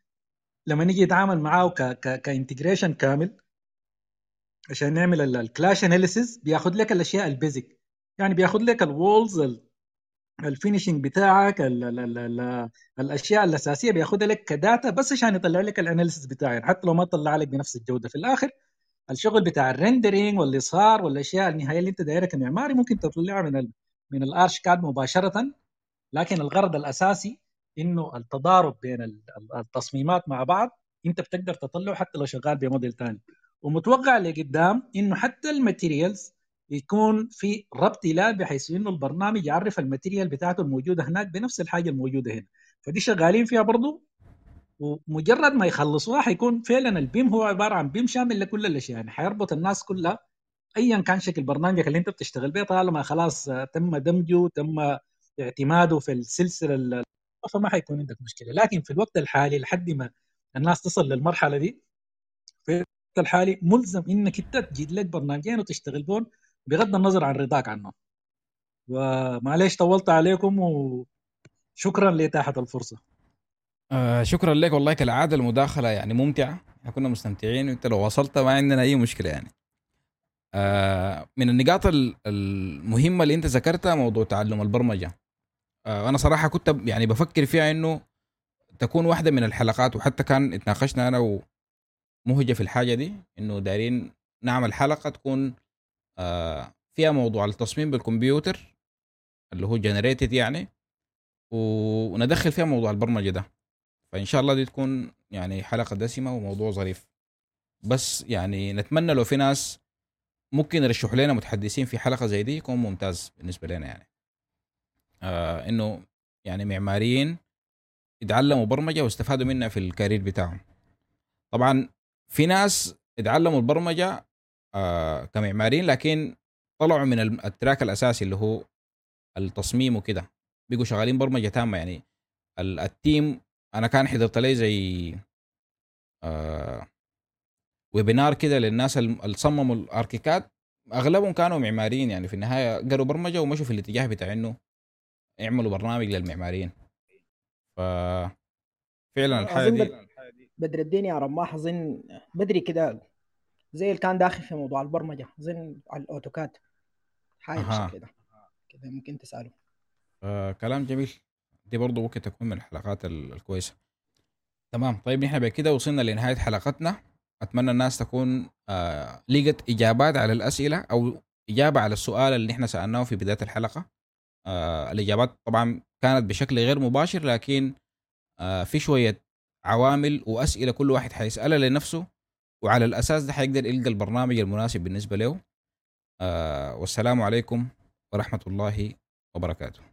لما نيجي نتعامل معاه ك integration كامل عشان نعمل ال clash analysis بياخذ لك الأشياء ال basic يعني بياخذ لك ال walls ال finishing بتاعك ال ال ال الأشياء الأساسية. بياخذها لك ك data بس عشان يطلع لك ال analysis بتاعي. يعني حتى لو ما طلع لك بنفس الجودة في الآخر الشغل بتاع ال rendering والاصهار والأشياء النهائية اللي أنت دايرها كمعماري ممكن تطلعها من ال من ال ArchiCAD مباشرة. لكن الغرض الأساسي إنه التضارب بين التصميمات مع بعض أنت بتقدر تطلعه حتى لو شغال بموديل ثاني ومتوقع لقدام إنه حتى ال materials يكون في ربط له بحيث إنه البرنامج يعرف ال material بتاعته الموجودة هناك بنفس الحاجة الموجودة هنا. فدي شغالين فيها برضه ومجرد ما يخلصوها حيكون فعلا ال BIM هو عبارة عن BIM شامل لكل الأشياء. يعني حيربط الناس كلها ايا كان شكل برنامجك اللي أنت بتشتغل به طالما خلاص تم دمجه تم اعتماده في السلسلة فما حيكون عندك مشكلة. لكن في الوقت الحالي لحد ما الناس تصل للمرحلة دي الحالي ملزم إنك أنت تجيب لك برنامجين وتشتغل بهم بغض النظر عن رضاك عنه ومعليش طولت عليكم وشكرا لإتاحة الفرصة. آه شكرا لك والله كالعادة المداخلة يعني ممتعة. كنا مستمتعين وأنت لو وصلت ما عندنا أي مشكلة يعني. آه من النقاط المهمة اللي أنت ذكرتها موضوع تعلم البرمجة. آه أنا صراحة كنت يعني بفكر فيها إنه تكون واحدة من الحلقات وحتى كان اتناقشنا أنا ومهجه في الحاجة دي إنه دايرين نعمل حلقة تكون آه فيها موضوع التصميم بالكمبيوتر اللي هو جنريتد يعني وندخل فيها موضوع البرمجة ده. فإن شاء الله دي تكون يعني حلقة دسمة وموضوع ظريف. بس يعني نتمنى لو في ناس ممكن يرشحوا لنا متحدثين في حلقة زي دي يكون ممتاز بالنسبة لنا يعني. آه إنه يعني معماريين يتعلموا برمجة واستفادوا منها في ال career بتاعهم. طبعا في ناس يتعلموا البرمجة آه كمعماريين لكن طلعوا من ال track الأساسي اللي هو التصميم وكده. بيقوا شغالين برمجة تامة يعني. ال team أنا كان حضرت لي زي آه webinar كده للناس اللي صمموا ال ArchiCAD. أغلبهم كانوا معماريين يعني. في النهاية قروا برمجة ومشوا في الاتجاه بتاع إنه يعملوا برنامج للمعماريين. ف فعلا الحاجة دي بدر الدين يا رماح اظن بدري كده زي اللي كان داخل في موضوع البرمجة اظن على الأوتوكاد. حاجة. كده. كده ممكن تسأله. آه كلام جميل. دي برضه ممكن تكون من الحلقات الكويسة. تمام. طيب نحن بكده وصلنا لنهاية حلقتنا. أتمنى الناس تكون آه لقت إجابات على الأسئلة أو إجابة على السؤال اللي إحنا سألناه في بداية الحلقة. آه الإجابات طبعا كانت بشكل غير مباشر لكن آه في شوية عوامل وأسئلة كل واحد حيسألها لنفسه وعلى الأساس ده حيقدر يلقى البرنامج المناسب بالنسبة له. آه والسلام عليكم ورحمة الله وبركاته.